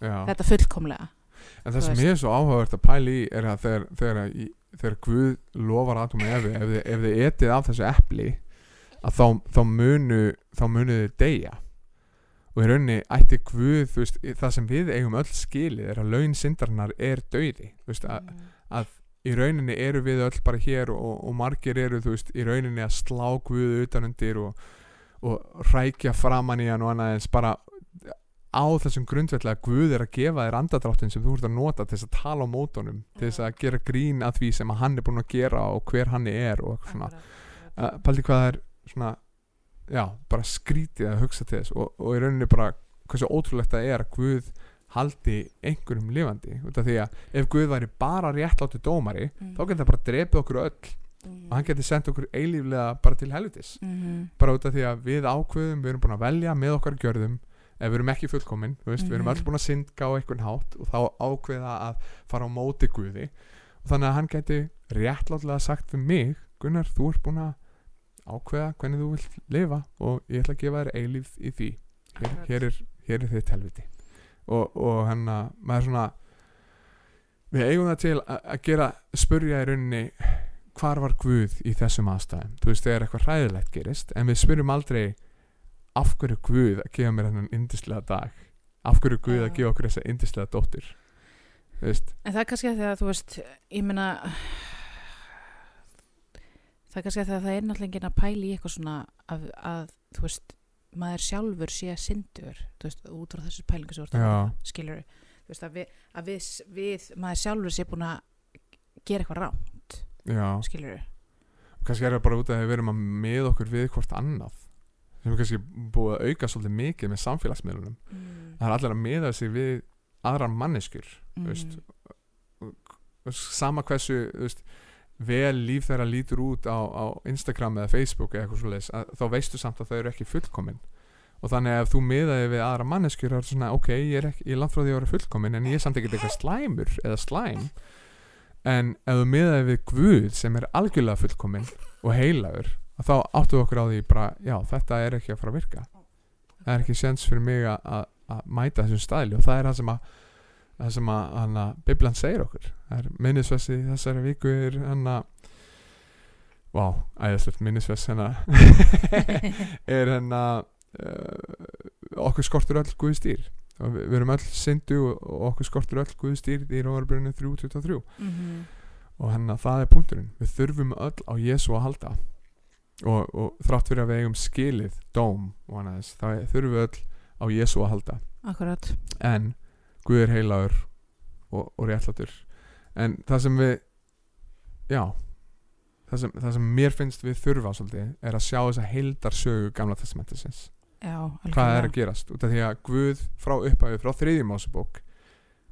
Speaker 1: já.
Speaker 3: þetta fullkomlega.
Speaker 1: En það sem ég er svo áhugavert að pæla í er að þegar, þegar, þegar Guð lofar aðtum efi, ef, þið- ef þið etið af þessu epli að þá, þá munu þá munu þið deyja. Og í rauninni ætti Guð þú veist, það sem við eigum öll skilið er að laun syndarinnar er dauði. Þú veist, að, að í rauninni eru við öll bara hér og, og margir eru þú veist, í rauninni að slá Guð utanundir og, og rækja framan í hann og annað eins bara á þessum grundvelli að Guð er að gefa þér andadráttin sem þú ert að nota til þess að tala á mótunum til þess að gera grín að því sem að hann er búin að gera og hver hann er og eitthvað svona. Uh, paldi hvað er svona já, bara skrítið að hugsa til þess og, og í rauninni bara hversu ótrúlegt það er að Guð haldi einhverjum lifandi út af því að ef Guð væri bara réttlátti dómari
Speaker 3: mm.
Speaker 1: þá getur það bara drepið okkur öll
Speaker 3: mm.
Speaker 1: og hann getur sendt okkur eilíflega bara til helvitis
Speaker 3: mm.
Speaker 1: bara út af því að við ákveðum við erum búin að velja með okkar gjörðum ef við erum ekki fullkomin, þú veist, við erum
Speaker 3: Mhm.
Speaker 1: öll búin að syndga á einhvern hátt og þá ákveða að fara á móti Guði og þannig að hann geti réttlátlega sagt við mig, Gunnar, þú ert búin að ákveða hvernig þú vilt lifa og ég ætla að gefa þér eilíf í því hér, hér, er, hér er þitt helviti og, og hann að maður svona við eigum það til að, gera spurja í rauninni hvar var Guð í þessum aðstæðum? Þú veist, þegar eitthvað hræðilegt gerist en við spyrjum aldrei af hverju Guð að gefa mér þennan yndislega dag? Af hverju Guð að
Speaker 3: Já.
Speaker 1: gefa okkur þessa yndislega dóttir þú veist,
Speaker 3: En það er kannski að því að þú veist, ég meina það er kannski að það er náttúrulega enginn að pæla í eitthvað svona að, að þú veist, maður sjálfur sé syndur, þú veist, út frá þessu pælingu sem hafa, skilur veist, að, við, að við, við, maður sjálfur sé búin að gera eitthvað rámt,
Speaker 1: já.
Speaker 3: skilur
Speaker 1: kannski er það bara út af að við erum að með okkur við hvort annað sem er kannski búið að auka svolítið mikið með samfélagsmiðlunum.
Speaker 3: Mm.
Speaker 1: það er allir að miða sig við aðrar manneskjur þú veist, sama hversu veist, vel líf þeirra lítur út á, á Instagram eða Facebook eða eitthvað svoleiðis að, þá veistu samt að þau eru ekki fullkomin. Og þannig að ef þú miðaði við aðra manneskjur þá er svona ok, ég er, ekki, ég er langt frá því að vera fullkomin en ég er samt ekki eitthvað slæmur eða slæm. En ef þú miðaði við Guð sem er algjörlega fullkomin og heilagur þá áttu okkur á því bara já, þetta er ekki að fara að virka. Það er ekki sens fyrir mig að mæta þessum staðli og það er það sem að það sem að hana, Biblan segir okkur. Er minnisvessi þessari viku er hana, vá, æðislegt minnisvess hérna er hérna uh, okkur skortur öll Guði stýr og við, við erum öll syndu og, okkur skortur öll Guði stýr í Rómarbrunni 3.23
Speaker 3: Mhm.
Speaker 1: og hérna það er punkturinn. Við þurfum öll á Jésu að halda. Og, og þrátt fyrir að við eigum skilið dóm og annað þess þá þurfum við öll á Jésu að halda.
Speaker 3: Akkurat.
Speaker 1: En Guð er heilagur og, og réttlátur. En það sem við já það sem, það sem mér finnst við þurfa svolítið er að sjá þessa heildarsögu gamla testamentisins.
Speaker 3: Já,
Speaker 1: hvað er að gerast? Út af því að Guð frá upphæðu frá þriðjum ásubók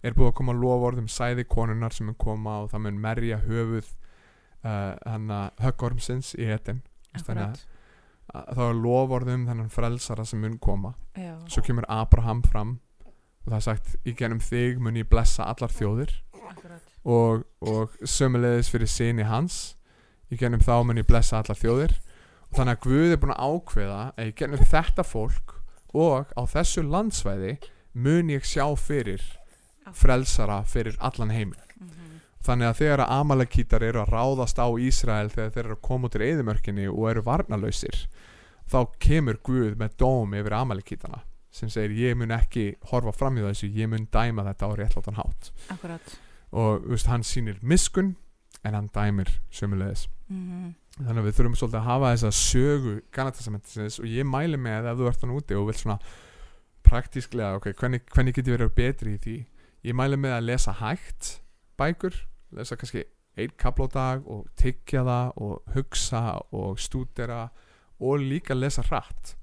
Speaker 1: er búið að koma lofórðum sæði konunnar sem mun koma og það mun merja höfuð uh, hann að höggormsins í etin þannig að þá er lofórðum þennan frelsara sem mun koma.
Speaker 3: Já,
Speaker 1: svo kemur Abraham fram og það er sagt í genum þig mun ég blessa allar þjóðir. Og, og sömulegis fyrir sinni hans í genum þá mun ég blessa allar þjóðir. Og þannig að Guð er búin að ákveða að í genum þetta fólk og á þessu landsvæði mun ég sjá fyrir frelsara fyrir allan heiminn.
Speaker 3: Mhm.
Speaker 1: þannig að þegar að Amalekítar eru að ráðast á Ísrael þegar þeir eru að koma út í eðimörkinni og eru varnalausir þá kemur Guð með dóm yfir Amalekítana sem segir ég mun ekki horfa fram í þessu ég mun dæma þetta á réttlátan hátt.
Speaker 3: Akkurat.
Speaker 1: Og veist, hann sýnir miskun en hann dæmir sömulegis
Speaker 3: Mhm.
Speaker 1: þannig að við þurfum svolítið að hafa þessa sögu Galatasamendisins og ég mæli með ef þú ert hann úti og vilt svona praktísklega, ok, hvernig, hvernig get ég verið betri í því? Ég mæli með að lesa hægt bækur, lesa kannski einn kapla á dag og tyggja það og hugsa og stúdera og líka lesa hratt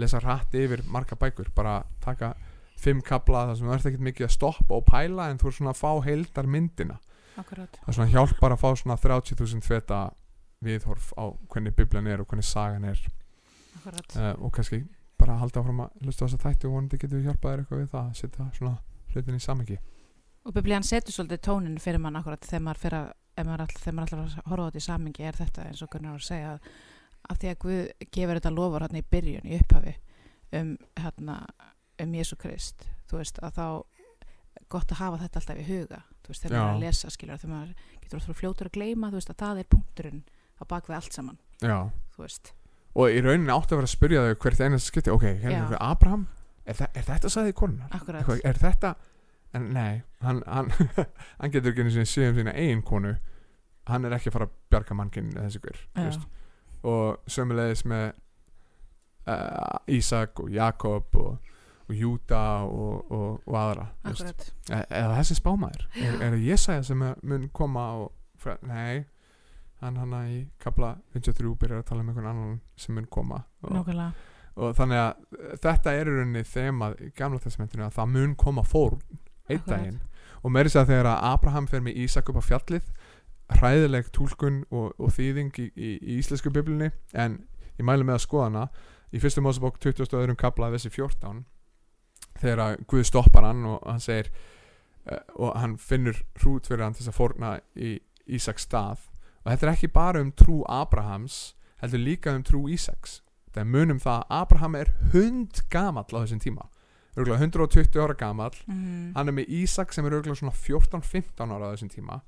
Speaker 1: lesa hratt yfir marga bækur bara taka fimm kapla þar sem þú ert ekkert mikið að stoppa og pæla en þú er svona að fá heildar myndina
Speaker 3: akkurat.
Speaker 1: Það er svona hjálpar að fá svona 30.000 feta viðhorf á hvernig bibljan er og hvernig sagan er. Uh, og kannski bara halda áfram að hlusta á þessa þætti og vonandi getur við hjálpað þér eitthvað við það að setja svona hlutin í samengi
Speaker 3: og biblían setur svolítið tónin fyrir mann akkurat þegar maður að maður all, ætlar að horfa á þetta í samingi er þetta eins og Gunnar var að því að Guð gefur þetta lofur hann í byrjun í upphafi um, hérna, um Jésu Krist. Þú veist að þá gott að hafa þetta alltaf í huga. Þú veist þegar maður er að lesa skilur þegar maður getur að fljótur að gleyma þú veist að það er punkturinn á bakvið allt saman
Speaker 1: já.
Speaker 3: þú veist.
Speaker 1: Og í rauninni átti að vera að spyrja þau hvert einast skipti. Ok, hérna er Abraham. Er, þa er þetta sagði konunar er þetta en nei, hann, hann, hann getur ekki séð um sína eigin konu. Hann er ekki að fara að bjarga mannkinn þessi ykkur
Speaker 3: Já.
Speaker 1: Og sömulegis með uh, Ísak og Jakob og, og Júda og, og, og aðra E- eða þessi spámaður? Er, er það Jesaja sem er- mun koma og nei hann hann í kapla 53 byrjar að tala um einhvern annan sem mun koma og, þannig að eh, þetta er í rauninni þemað í gamla testamentinu að það mun koma fórn einn daginn. Og meiri sér að þegar að Abraham fer með Ísak upp á fjallið hræðileg túlkun og, og þýðing í, í, í íslensku biblunni en ég mæli með að skoða hana. Í fyrstu Mósebók 20. öðrum kapla þessi 14 þegar að Guð stoppar hann og hann segir uh, og hann finnur hrút fyrir hann til þess að fórna í Ísaks stað. Og þetta er ekki bara um trú Abrahams heldur líka um trú Ísaks. Það er munum það að Abraham er hund gamall á þessum tíma. Örgulega 120 ára gamall.
Speaker 3: Mm.
Speaker 1: hann er með Ísak sem er örgulega svona 14-15 ára á þessum tíma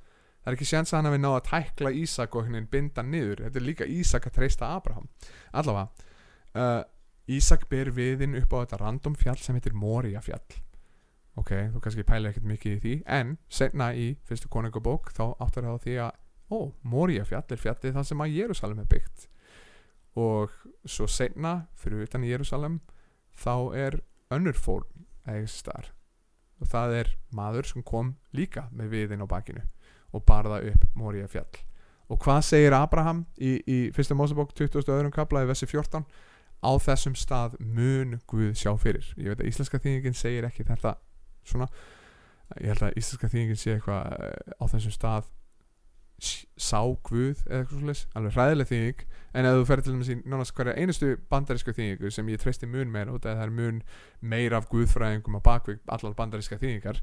Speaker 1: það er ekki séns að hann hafi náð að tækla Ísak og veginn binda niður. Þetta er líka Ísak að treysta Abraham. Allavega uh, Ísak ber viðinn upp á þetta random fjall sem heitir Moria fjall ok, þú kannski pælir ekkert mikið í því en senna í fyrstu konungabók þá áttar það á því að ó, Moria fjall er fjallið það sem að Jérúsalem er byggt. Og svo senna fyrir utan Jérúsalem þá er önnur fórn eða þar og það er maður sem kom líka með viðinn á bakinu og barða upp Moria fjall. Og hvað segir Abraham í, í fyrsta Mósebók 20. öðrum kapla í vessi 14 á þessum stað mun Guð sjá fyrir. Ég veit að íslenska þýðingin segir ekki þetta svona. Ég held að íslenska þýðingin sé eitthvað eh, á þessum stað sá Guð eða eitthvað svolítið alveg hræðileg þýðing. En ef þú ferð til dæmis í nánast hverja einustu bandarísku þýðingu sem ég treysti mun meira út að það er mun meira af guðfræðingum á bakvið allar bandaríska þýðingar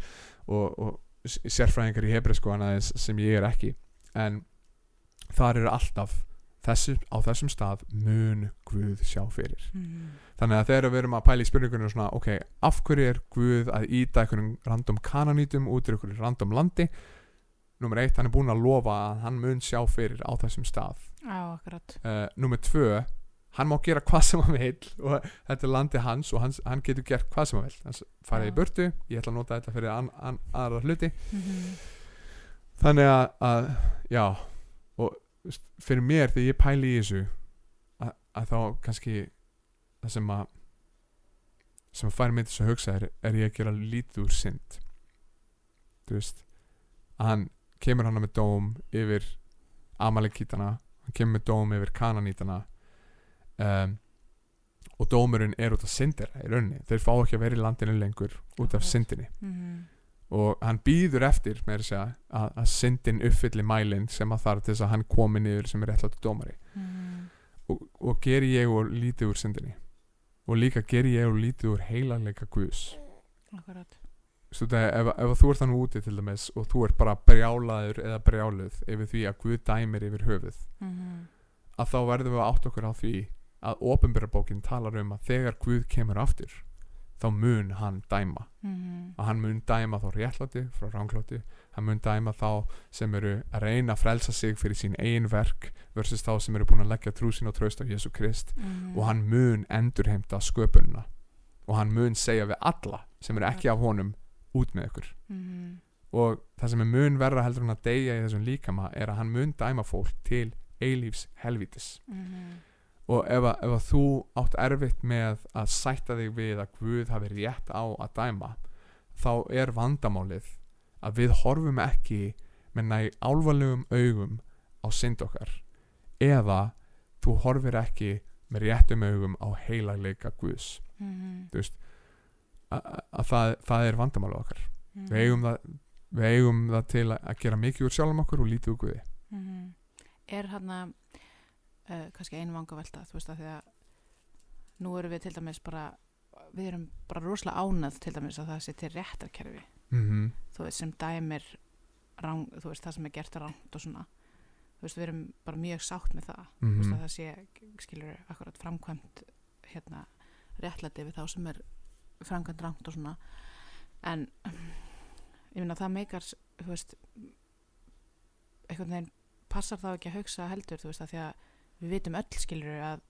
Speaker 1: og, og sérfræðingar í hebreisku aðeins sem ég er ekki. En þar eru alltaf þessu, á þessum stað mun Guð sjá fyrir.
Speaker 3: Mm.
Speaker 1: þannig að þegar við erum að pæla í spurningunum svona, ok, af hverju er Guð að íta einhverjum random kananítum út í einhverjum random landi? Nummer eitt, hann er búin að lofa að hann mun sjá fyrir á þessum stað.
Speaker 3: Á, akkurat.
Speaker 1: Uh, nummer tvö hann má gera hvað sem hann vil og þetta er landi hans og hans, hann getur gert hvað sem hann vil hann s- farið í burtu, ég ætla að nota þetta fyrir an, an, aðra hluti.
Speaker 3: Mhm.
Speaker 1: þannig að, að já og fyrir mér þegar ég pæli í þessu að, að þá kannski það sem að sem að færi mig til þess að hugsa er, er ég að gera lítið úr synd. Þú veist að hann kemur hann með dóm yfir Amalekítana hann kemur með dóm yfir Kananítana um, og dómurinn er út af syndir í rauninni, þeir fá ekki að vera í landinu lengur út af syndinni.
Speaker 3: Mhm.
Speaker 1: og hann býður eftir með þess að, að, syndin uppfylli mælinn sem að þarf til þess að hann komi niður sem er réttlátt dómari.
Speaker 3: Mhm.
Speaker 1: og, og geri ég úr lítið úr syndinni. Og líka geri ég úr lítið úr heilanleika Guðs.
Speaker 3: Akkurat.
Speaker 1: Stu, það, ef, ef þú ert þannig úti til dæmis og þú ert bara brjálaður eða brjáluð yfir því að Guð dæmir yfir höfuð
Speaker 3: Mhm.
Speaker 1: að þá verðum við að átt okkur á því að ofinbjörabókin talar um að þegar Guð kemur aftur þá mun hann dæma
Speaker 3: Mhm.
Speaker 1: að hann mun dæma þá réttláti frá ránglóti hann mun dæma þá sem eru að reyna að frelsa sig fyrir sín eigin verk versus þá sem eru búin að leggja trú sín og tröst á Jésu Krist
Speaker 3: Mhm.
Speaker 1: og hann mun endurheimta sköpunina og hann mun segja við alla sem eru ekki af honum út með ykkur
Speaker 3: Mhm.
Speaker 1: og það sem er mun verra heldur en að deyja í þessum líkama er að hann mun dæma fólk til eilífs helvítis
Speaker 3: Mhm.
Speaker 1: Og ef að, ef að þú átt erfitt með að sætta þig við að Guð hafi rétt á að dæma þá er vandamálið að við horfum ekki með næg álvarlegum augum á synd okkar eða þú horfir ekki með réttum augum á heilagleika Guðs
Speaker 3: Mhm.
Speaker 1: þú veist að, að það, það er vandamálið okkar
Speaker 3: Mhm.
Speaker 1: við eigum það, við eigum það til að, að gera mikið úr sjálfum okkur og lítið úr Guði
Speaker 3: Mhm. er hann að uh, kannski einu vanga velta þú veist að því að nú erum við til dæmis bara við erum bara rosalega ánað til dæmis að það sé til réttarkerfi
Speaker 1: mm -hmm.
Speaker 3: þú veist sem dæmir rang, þú veist það sem er gert rangt og svona þú veist við erum bara mjög sátt með það þú veist
Speaker 1: Mhm.
Speaker 3: að það sé skilur akkurat framkvæmt hérna réttlæti við þá sem er framkvæmt rangt og svona en ég meina það meikar þú veist einhvern veginn passar þá ekki að hugsa heldur þú veist að því að við vitum öll skilur að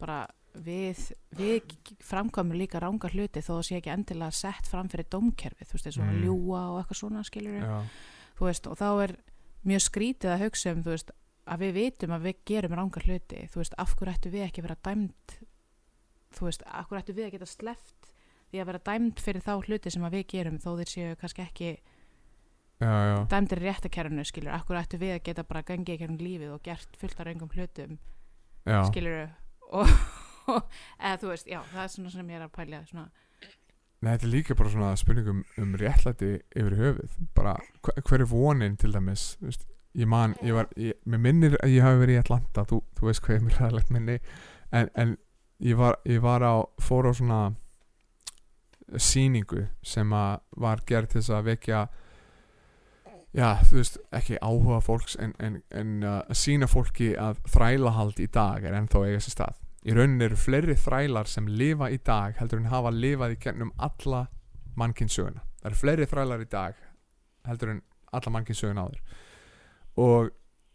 Speaker 3: bara við, við framkvæmum líka ranga hluti þó það sé ekki endilega sett fram fyrir dómkerfið þú veist eins og
Speaker 1: Mm.
Speaker 3: ljúa og eitthvað svona skilur
Speaker 1: Já,
Speaker 3: þú veist, og þá er mjög skrítið að hugsa um, þú veist, að við vitum að við gerum rángar hluti, þú veist, af hverju ættu við ekki að vera dæmd þú veist, af hverju ættu við að geta sleppt því að vera dæmd fyrir þá hluti sem að við gerum þó þeir séu kannski ekki
Speaker 1: já, já,
Speaker 3: dæmdir í réttakerfinu, skilur, af hverju ættu við að geta bara gangið gegnum lífið og skilur og, eða þú veist, já, það er svona sem ég er að pælja svona,
Speaker 1: Nei, þetta er líka bara svona spurningum um réttlæti yfir höfuð. Bara hver, er vonin til dæmis? Þú veist, ég man, ég var ég, mér minnir að ég hafi verið í Atlanta þú, þú veist hvað er mér ræðilegt minni. En, en ég, var, ég var á fór á svona sýningu sem að var gerð til þess að vekja já, þú veist, ekki áhuga fólks en, en, en uh, að sína fólki að þrælahald í dag er ennþá eiga sér stað. Í rauninni eru fleiri þrælar sem lifa í dag heldur en hafa lifað í gennum alla mannkynsöguna. Það eru fleiri þrælar í dag heldur en alla mannkynsöguna áður. Og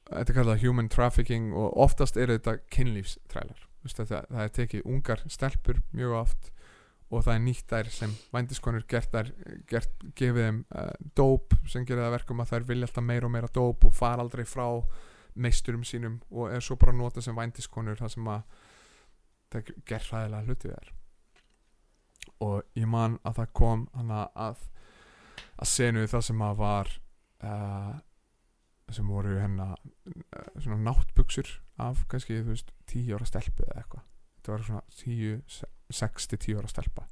Speaker 1: þetta er kallað human trafficking og oftast eru þetta veist, þetta, það er tekið ungar stelpur mjög oft og það er nýtt þær sem vændiskonur gert þær gert, gefið þeim uh, dóp sem gerir það að verkum að þær vilja alltaf meira og meira dóp og fara aldrei frá meisturum sínum og er svo bara nota sem vændiskonur það sem að það ger hræðilega hluti þær. Og ég man að það kom hana að að senu það sem að var uh, sem voru hérna uh, svona náttbuksur af kannski þú veist tíu ára stelpu eða eitthvað. Þetta var svona tíu, sex til tíu ára stelpa.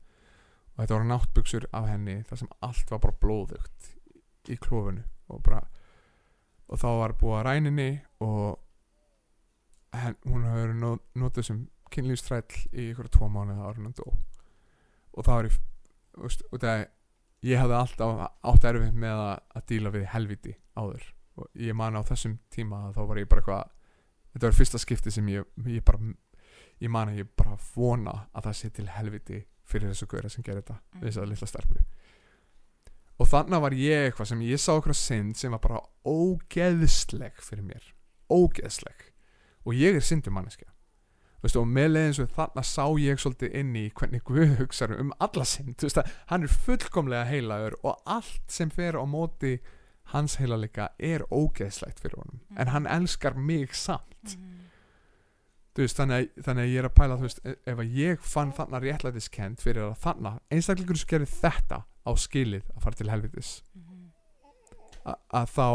Speaker 1: Og þetta voru náttbuksur af henni þar sem allt var bara blóðugt í klófinu og bara og þá var búið að ræninni og henn, hún hefur not, notið sem kynlífstræll í ykkur tvo mánuði ára dó. Og það var í og það ég hafði alltaf átt erfitt með að, að díla við helviti áður. Og ég man á þessum tíma þá var ég bara eitthvað þetta var fyrsta skipti sem ég, ég bara ég man að ég bara vona að það sé til helviti fyrir þessu gauðra sem gerir þetta
Speaker 3: Mm.
Speaker 1: þess að litla stelpu. Og þannig var ég eitthvað sem ég sá okkur synd sem var bara ógeðsleg fyrir mér. Ógeðsleg. Og ég er syndum manneskja. Veistu, og með leiðins og þarna sá ég svolítið inn í hvernig Guð hugsaður um alla synd. Þú veist, að hann er fullkomlega heilagur og allt sem fer á móti hans heilalega er ógeðslegt fyrir honum. En hann elskar mig samt.
Speaker 3: Mhm.
Speaker 1: Veist, þannig, að, þannig að ég er að pæla veist, e- ef að ég fann þarna réttlætiskend fyrir að þarna einstaklingur sem gerir þetta á skilið að fara til helvitis.
Speaker 3: Mhm.
Speaker 1: a- að þá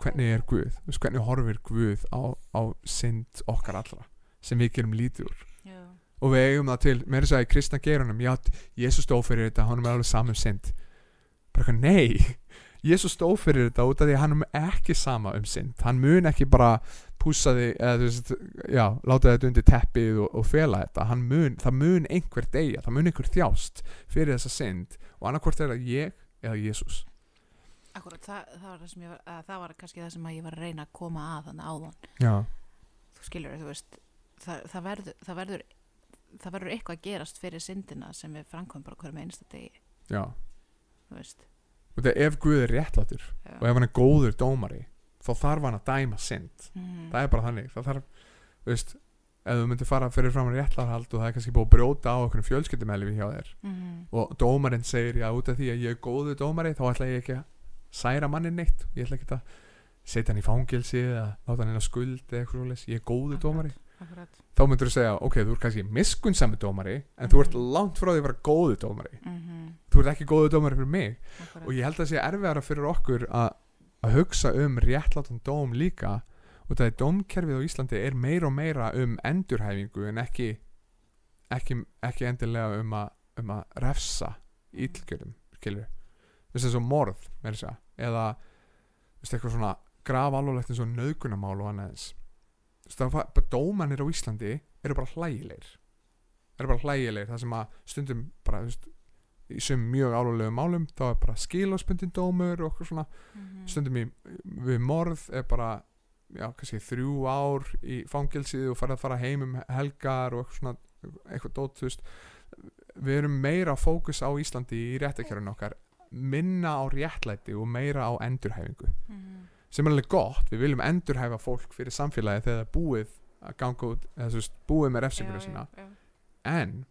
Speaker 1: hvernig er Guð, veist, hvernig horfir Guð á, á synd okkar allra sem við gerum lítið úr?
Speaker 3: Já.
Speaker 1: og við eigum það til, meira þess að í kristna gerunum já, Jésús stóð fyrir þetta, hann er alveg saman synd. Bara eitthvað, nei Jésús stóð fyrir þetta út af því að hann er ekki sama um synd, hann mun ekki bara pússa því, eða þú veist já, láta þetta undir teppið og, og fela þetta. Hann mun, það mun einhver deyja það mun einhver þjást fyrir þessa synd og annarkvort er það ég eða Jésús
Speaker 3: Akkurat, það, það, var það, sem ég var, að, það var kannski það sem ég var að reyna að koma að þannig áðan.
Speaker 1: Já,
Speaker 3: þú skilur, þú veist það, það, verður, það verður það verður eitthvað að gerast fyrir syndina sem við framkvæmum bara hverjum einsta degi.
Speaker 1: Já.
Speaker 3: Þú veist.
Speaker 1: Og það ef Guð er réttlátur og ef hann er góður dómari þá þarf hann að dæma synd
Speaker 3: Mhm.
Speaker 1: það er bara þannig það þarf, veist ef þú myndir fara fyrir fram að réttlarhald og það er kannski búið að brjóta á okkur fjölskyldumæli hjá þér
Speaker 3: Mhm.
Speaker 1: og dómarinn segir já út af því að ég er góðu dómari þá ætla ég ekki að særa mannin neitt ég ætla ekki að setja hann í fangilsi eða láta hann inn á skuld eða eitthvað svoleiðis ég er góðu dómari
Speaker 3: Akkurat.
Speaker 1: þá myndir þú segja ok, þú ert kannski miskunnsami dómari en þú ert
Speaker 3: Mhm.
Speaker 1: langt frá því að vera góðu dómari
Speaker 3: Mhm.
Speaker 1: þú ert ekki góðu dómari fyrir mig
Speaker 3: Akkurat.
Speaker 1: og ég held að það sé erfiðara fyrir okkur að, að hugsa um réttlátan dóm líka og það er dómkerfið á Íslandi er meira og meira um endurhæfingu en ekki ekki, ekki endilega um að, um að refsa ítlgjörum skilur þess að svo morð segja eða eitthvað svona graf alvarlegt eins og nöðgunamál og annað eins. Dómanir á Íslandi eru bara hlægilegir. Eru bara hlægilegir það sem að stundum bara veist, í sem mjög alvarlegum málum þá er bara skilásbundin dómur og okkur svona
Speaker 3: Mhm.
Speaker 1: stundum í, við morð er bara já, kannski þrjú ár í fangilsið og fara að fara heim um helgar og eitthvað svona eitthvað dót, þú veist við erum meira fókus á Íslandi í réttakjörun okkar minna á réttlæti og meira á endurhæfingu
Speaker 3: Mhm.
Speaker 1: sem er alveg gott, við viljum endurhæfa fólk fyrir samfélagi þegar það er búið að ganga út, eða þú veist, búið með refsingur
Speaker 3: Já,
Speaker 1: sína,
Speaker 3: já, já.
Speaker 1: en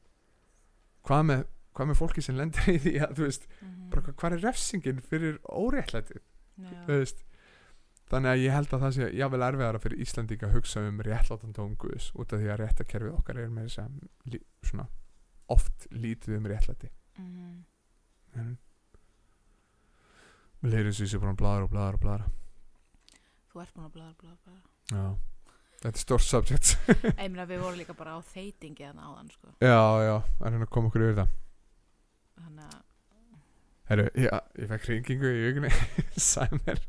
Speaker 1: hvað með, hvað með fólki sem lendir í því að þú veist,
Speaker 3: Mhm.
Speaker 1: bara hvað er refsingin fyrir óréttlæti veist þannig að ég held að það sé jável erfiðara fyrir Íslandíka að hugsa um réttlátan dóm Guðs út af því að réttakerfið okkar er með þess að svona oft lítið um réttlæti
Speaker 3: Mhm.
Speaker 1: en við leirum svo í sig bara bladra og bladra og bladra
Speaker 3: Þú ert búin að bladra, bladra, bladra.
Speaker 1: já, þetta er stórt subject
Speaker 3: Ég meina við vorum líka bara á þeitingi þannig áðan sko.
Speaker 1: já, já, að reyna að koma okkur yfir það
Speaker 3: Þannig að
Speaker 1: Herru, já, ég fekk hringingu í vikunni mér,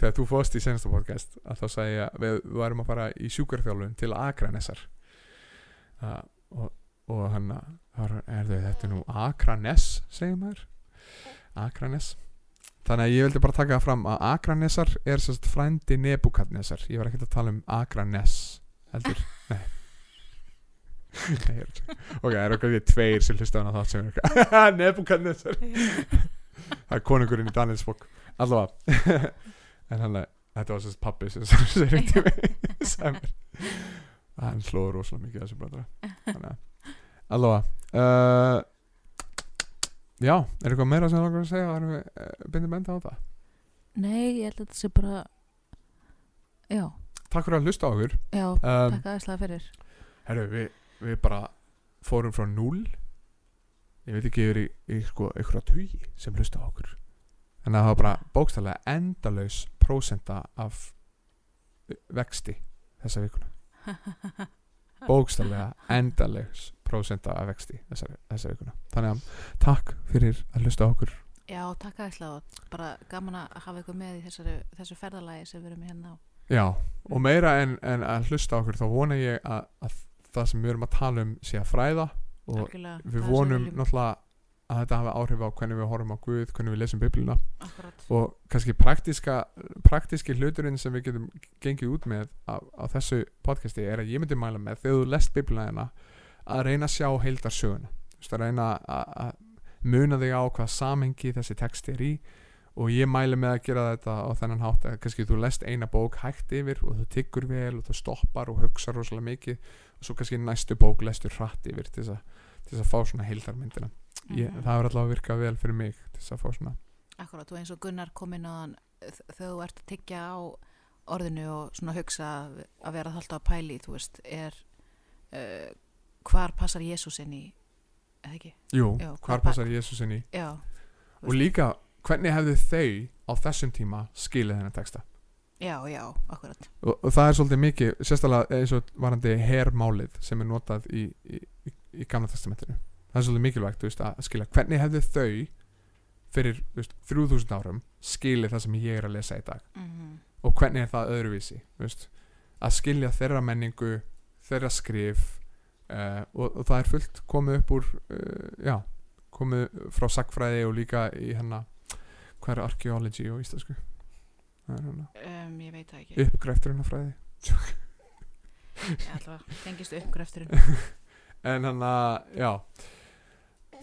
Speaker 1: þegar þú fórst í senasta podcast að þá sagði ég að við, við varum að fara í sjúkarþjálfun til Akranessar. Uh, og, og hann er þau, þetta er nú Akraness segir maður? Akraness þannig að ég vildi bara taka það fram að Akranessar er sérst frændi Nebukadnessar ég var ekkert að tala um Akraness heldur, nei Er ok, það eru okkar tveir sem hlusta á hana þátt sem er Nebukadnessar það er konungurinn í Daniels bók. Allavega. En hann þetta var sérst pappi sem sem ringdi mig sagði mér hann hlóður rosalega mikið þessu að allavega. Uh, já, er eitthvað meira sem það langar að segja? Erum við uh, bindum enda á það?
Speaker 3: Nei, ég held að þetta sé bara Já,
Speaker 1: takk fyrir að hlusta á okkur.
Speaker 3: Já,
Speaker 1: um,
Speaker 3: takk aðeinslega fyrir.
Speaker 1: herru, við, við bara fórum frá 0 ég veit ekki yfir í sko, einhverja tugi sem hlusta á okkur. En það var bara bókstæðlega endalaus prósenta af vexti þessa vikuna. Bókstæðlega endalaus prósenta af vexti þessa, þessa vikuna. Þannig að takk fyrir að hlusta á okkur.
Speaker 3: Já, takk aðeinslega og bara gaman að hafa ykkur með í þessari, þessu ferðalagi sem við erum hérna á.
Speaker 1: Já, og meira en, en að hlusta á okkur þá vona ég að, að það sem við erum að tala um sé að fræða og
Speaker 3: Algjörlega, það
Speaker 1: við vonum náttúrulega að þetta hafa áhrif á hvernig við horfum á Guð, hvernig við lesum biblina
Speaker 3: Akkurat.
Speaker 1: Og kannski praktiska, praktiski hluturinn sem við getum gengið út með á, á þessu podcasti er að ég myndi mæla með þegar þú lest biblina hérna að reyna að sjá heildar söguna Þú veist, að reyna að, að muna þig á hvað samengi þessi text er í og ég mæli með að gera þetta á þennan hátt að kannski þú lest eina bók hægt yfir og þú tyggur vel og þú stoppar og hugsa rosalega mikið og svo kannski næstu bók lestur hratt yfir til þess að, að fá svona heildarmyndina ég,
Speaker 3: Mhm.
Speaker 1: það hefur allavega virkað vel fyrir mig til þess að fá svona
Speaker 3: Akkurat, og eins og Gunnar kom inn á þann þegar þú ert að tyggja á orðinu og svona hugsa að- að vera alltaf að pæli, þú veist, er uh, hvar passar Jésús inn í, eða ekki?
Speaker 1: jú,
Speaker 3: Já,
Speaker 1: hvar
Speaker 3: hvað-
Speaker 1: passar Jésús inn í
Speaker 3: Já,
Speaker 1: og líka hvernig hefðu þau á þessum tíma skilið þennan texta?
Speaker 3: Já, já, akkurat.
Speaker 1: og, og það er svolítið mikið sérstaklega eins og varandi hermálið sem er notað í, í, í, í gamla testamentinu. Það er svolítið mikilvægt veist, að skilja hvernig hefðu þau fyrir veist, 3000 árum skilið það sem ég er að lesa í dag.
Speaker 3: Mm
Speaker 1: og hvernig er það öðruvísi veist, að skilja þeirra menningu þeirra skrif uh, og, og það er fullt komið upp úr uh, já, komið frá sagfræði og líka í hérna hvað er archaeology og íslensku það er hérna
Speaker 3: um, Ég veit það ekki.
Speaker 1: uppgræfturinn
Speaker 3: Ég ætla að tengist uppgrefturinn.
Speaker 1: en hann að já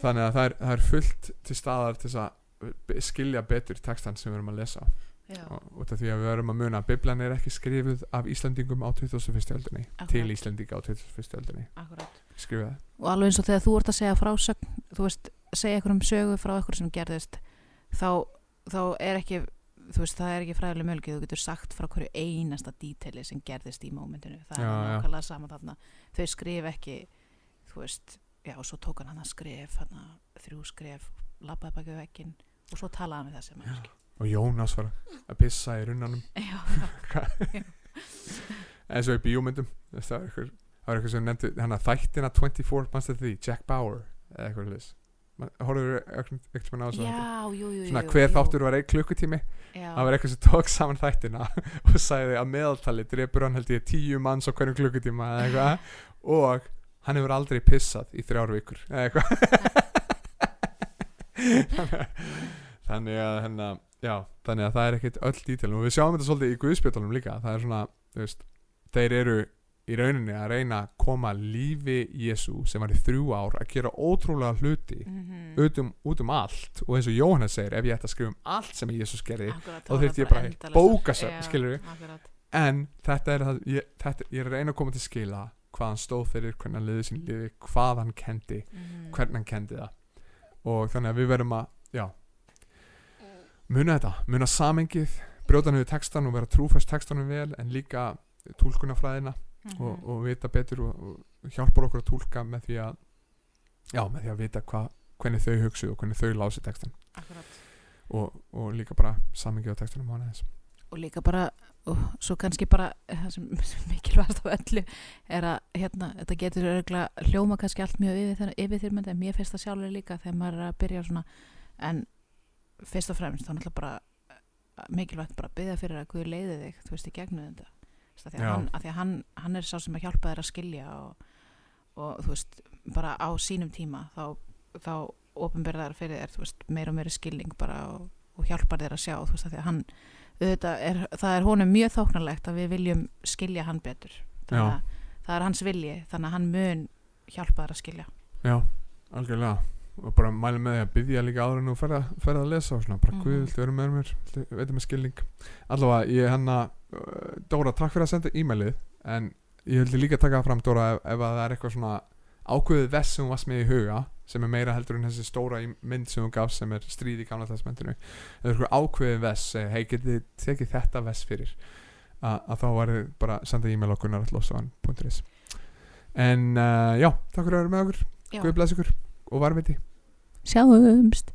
Speaker 1: þannig að það er, það er fullt til staðar til að skilja betur textan sem við erum að lesa
Speaker 3: Já,
Speaker 1: og út af því að við erum að muna að Biblan er ekki skrifuð af Íslandingum á 21. öldinni
Speaker 3: Akkurat.
Speaker 1: til Íslandinga á 21. öldinni
Speaker 3: akkurat.
Speaker 1: skrifuð
Speaker 3: Og alveg eins og þegar þú ert að segja frásögn, þú veist, segja einhverjum sögu frá einhverjum sem gerðist, þá, þá er ekki, þú veist, það er ekki fræðileg mölgið, þú getur sagt frá hverju einasta díteli sem gerðist í mómentinu. Það
Speaker 1: Já,
Speaker 3: er nákvæmlega sama þarna. Þau skrif ekki, þú veist, já, og svo tók hann að skrif, hann að þrjú skrif, labbaði baki vekkin og svo talaði hann við þessi mannski.
Speaker 1: og Jónas var að pissa í runnanum. Eins og í bíómyndum það var eitthvað, það var eitthvað sem nefndi hann að þættina 24 mannstu því? Jack Bauer eða eitthvað leys horfður ekkert með
Speaker 3: jú.
Speaker 1: svona hver þáttur var einn klukkutími. Það var eitthvað sem tók saman þættina og sagði að meðaltali drepur hann held ég tíu manns á hverjum klukkutíma og hann hefur aldrei pissað í þrjár vikur þannig að hérna, já, þannig að það er ekkit öll dítil og við sjáum þetta svolítið í guðspjöldunum líka. Það er svona, þú veist, þeir eru í rauninni að reyna að koma lífi Jésu sem var í þrjú ár að gera ótrúlega hluti
Speaker 3: Mhm.
Speaker 1: út um, út um allt og eins og Jóhannes segir ef ég ætti að skrifa um allt sem gerði
Speaker 3: Akkurat,
Speaker 1: þá
Speaker 3: það
Speaker 1: ég bara
Speaker 3: Já,
Speaker 1: skilurðu.
Speaker 3: akkurat.
Speaker 1: en þetta er það ég, þetta, ég er að reyna að koma til skila hvað hann stóð fyrir, hvernig hann liði sín liði hvað hann kendi,
Speaker 3: Mhm.
Speaker 1: hvernig hann kendi það og þannig að við verðum að já muna þetta, muna samengið brjóta niður textan og vera trúfæst textanum vel en líka túlkunafræðina
Speaker 3: Mhm.
Speaker 1: og, og vita betur og, og hjálpar okkur að túlka með því að já, með því að vita hva, hvernig þau hugsu og hvernig þau lási textan
Speaker 3: Akkurat.
Speaker 1: og, og líka bara samengið á textanum á aðeins
Speaker 3: og líka bara og svo kannski bara eh, það sem mikilvægast af öllu er að hérna, þetta getur örgulega hljóma kannski allt mjög yfir, yfir þyrmyndi en mér finnst það sjálfur líka þegar maður er að byrja svona en fyrst og fremst þá náttúrulega bara eh, mikilvægt bara að byggja fyrir að Guð leiði þig þú veist í gegnum þetta því að, hann, að því að hann, hann er sá sem að hjálpa þér að skilja og, og þú veist bara á sínum tíma þá, þá ofinberðar fyrir þér þú veist, meira og meira skilning bara og, og hjálpar þér að sjá þú veist, af því að hann er, það er honum mjög þóknarlegt að við viljum skilja hann betur. Þannig að það er hans vilji þannig að hann mun hjálpa þér að skilja.
Speaker 1: Já, algjörlega og bara mæli með því að byggja líka áður en þú ferð að, lesa og svona, bara
Speaker 3: Mhm.
Speaker 1: guð, viltu vera með mér? Veita með skilning? Allavega, ég hennar uh, Dóra, takk fyrir að senda e-mailið en ég vildi líka taka það fram Dóra ef, ef að það er eitthvað svona ákveðið vess sem þú varst með í huga sem er meira heldur en þessi stóra mynd sem þú gafst sem er stríð í gamla testmentinu eða eitthvað ákveðið segja, hei getið tekið þetta vess fyrir? Að, að þá var bara að senda e-mail okkur en uh, já, takk fyrir að vera með okkur. Guð bless ykkur og varviti
Speaker 3: Sjáumst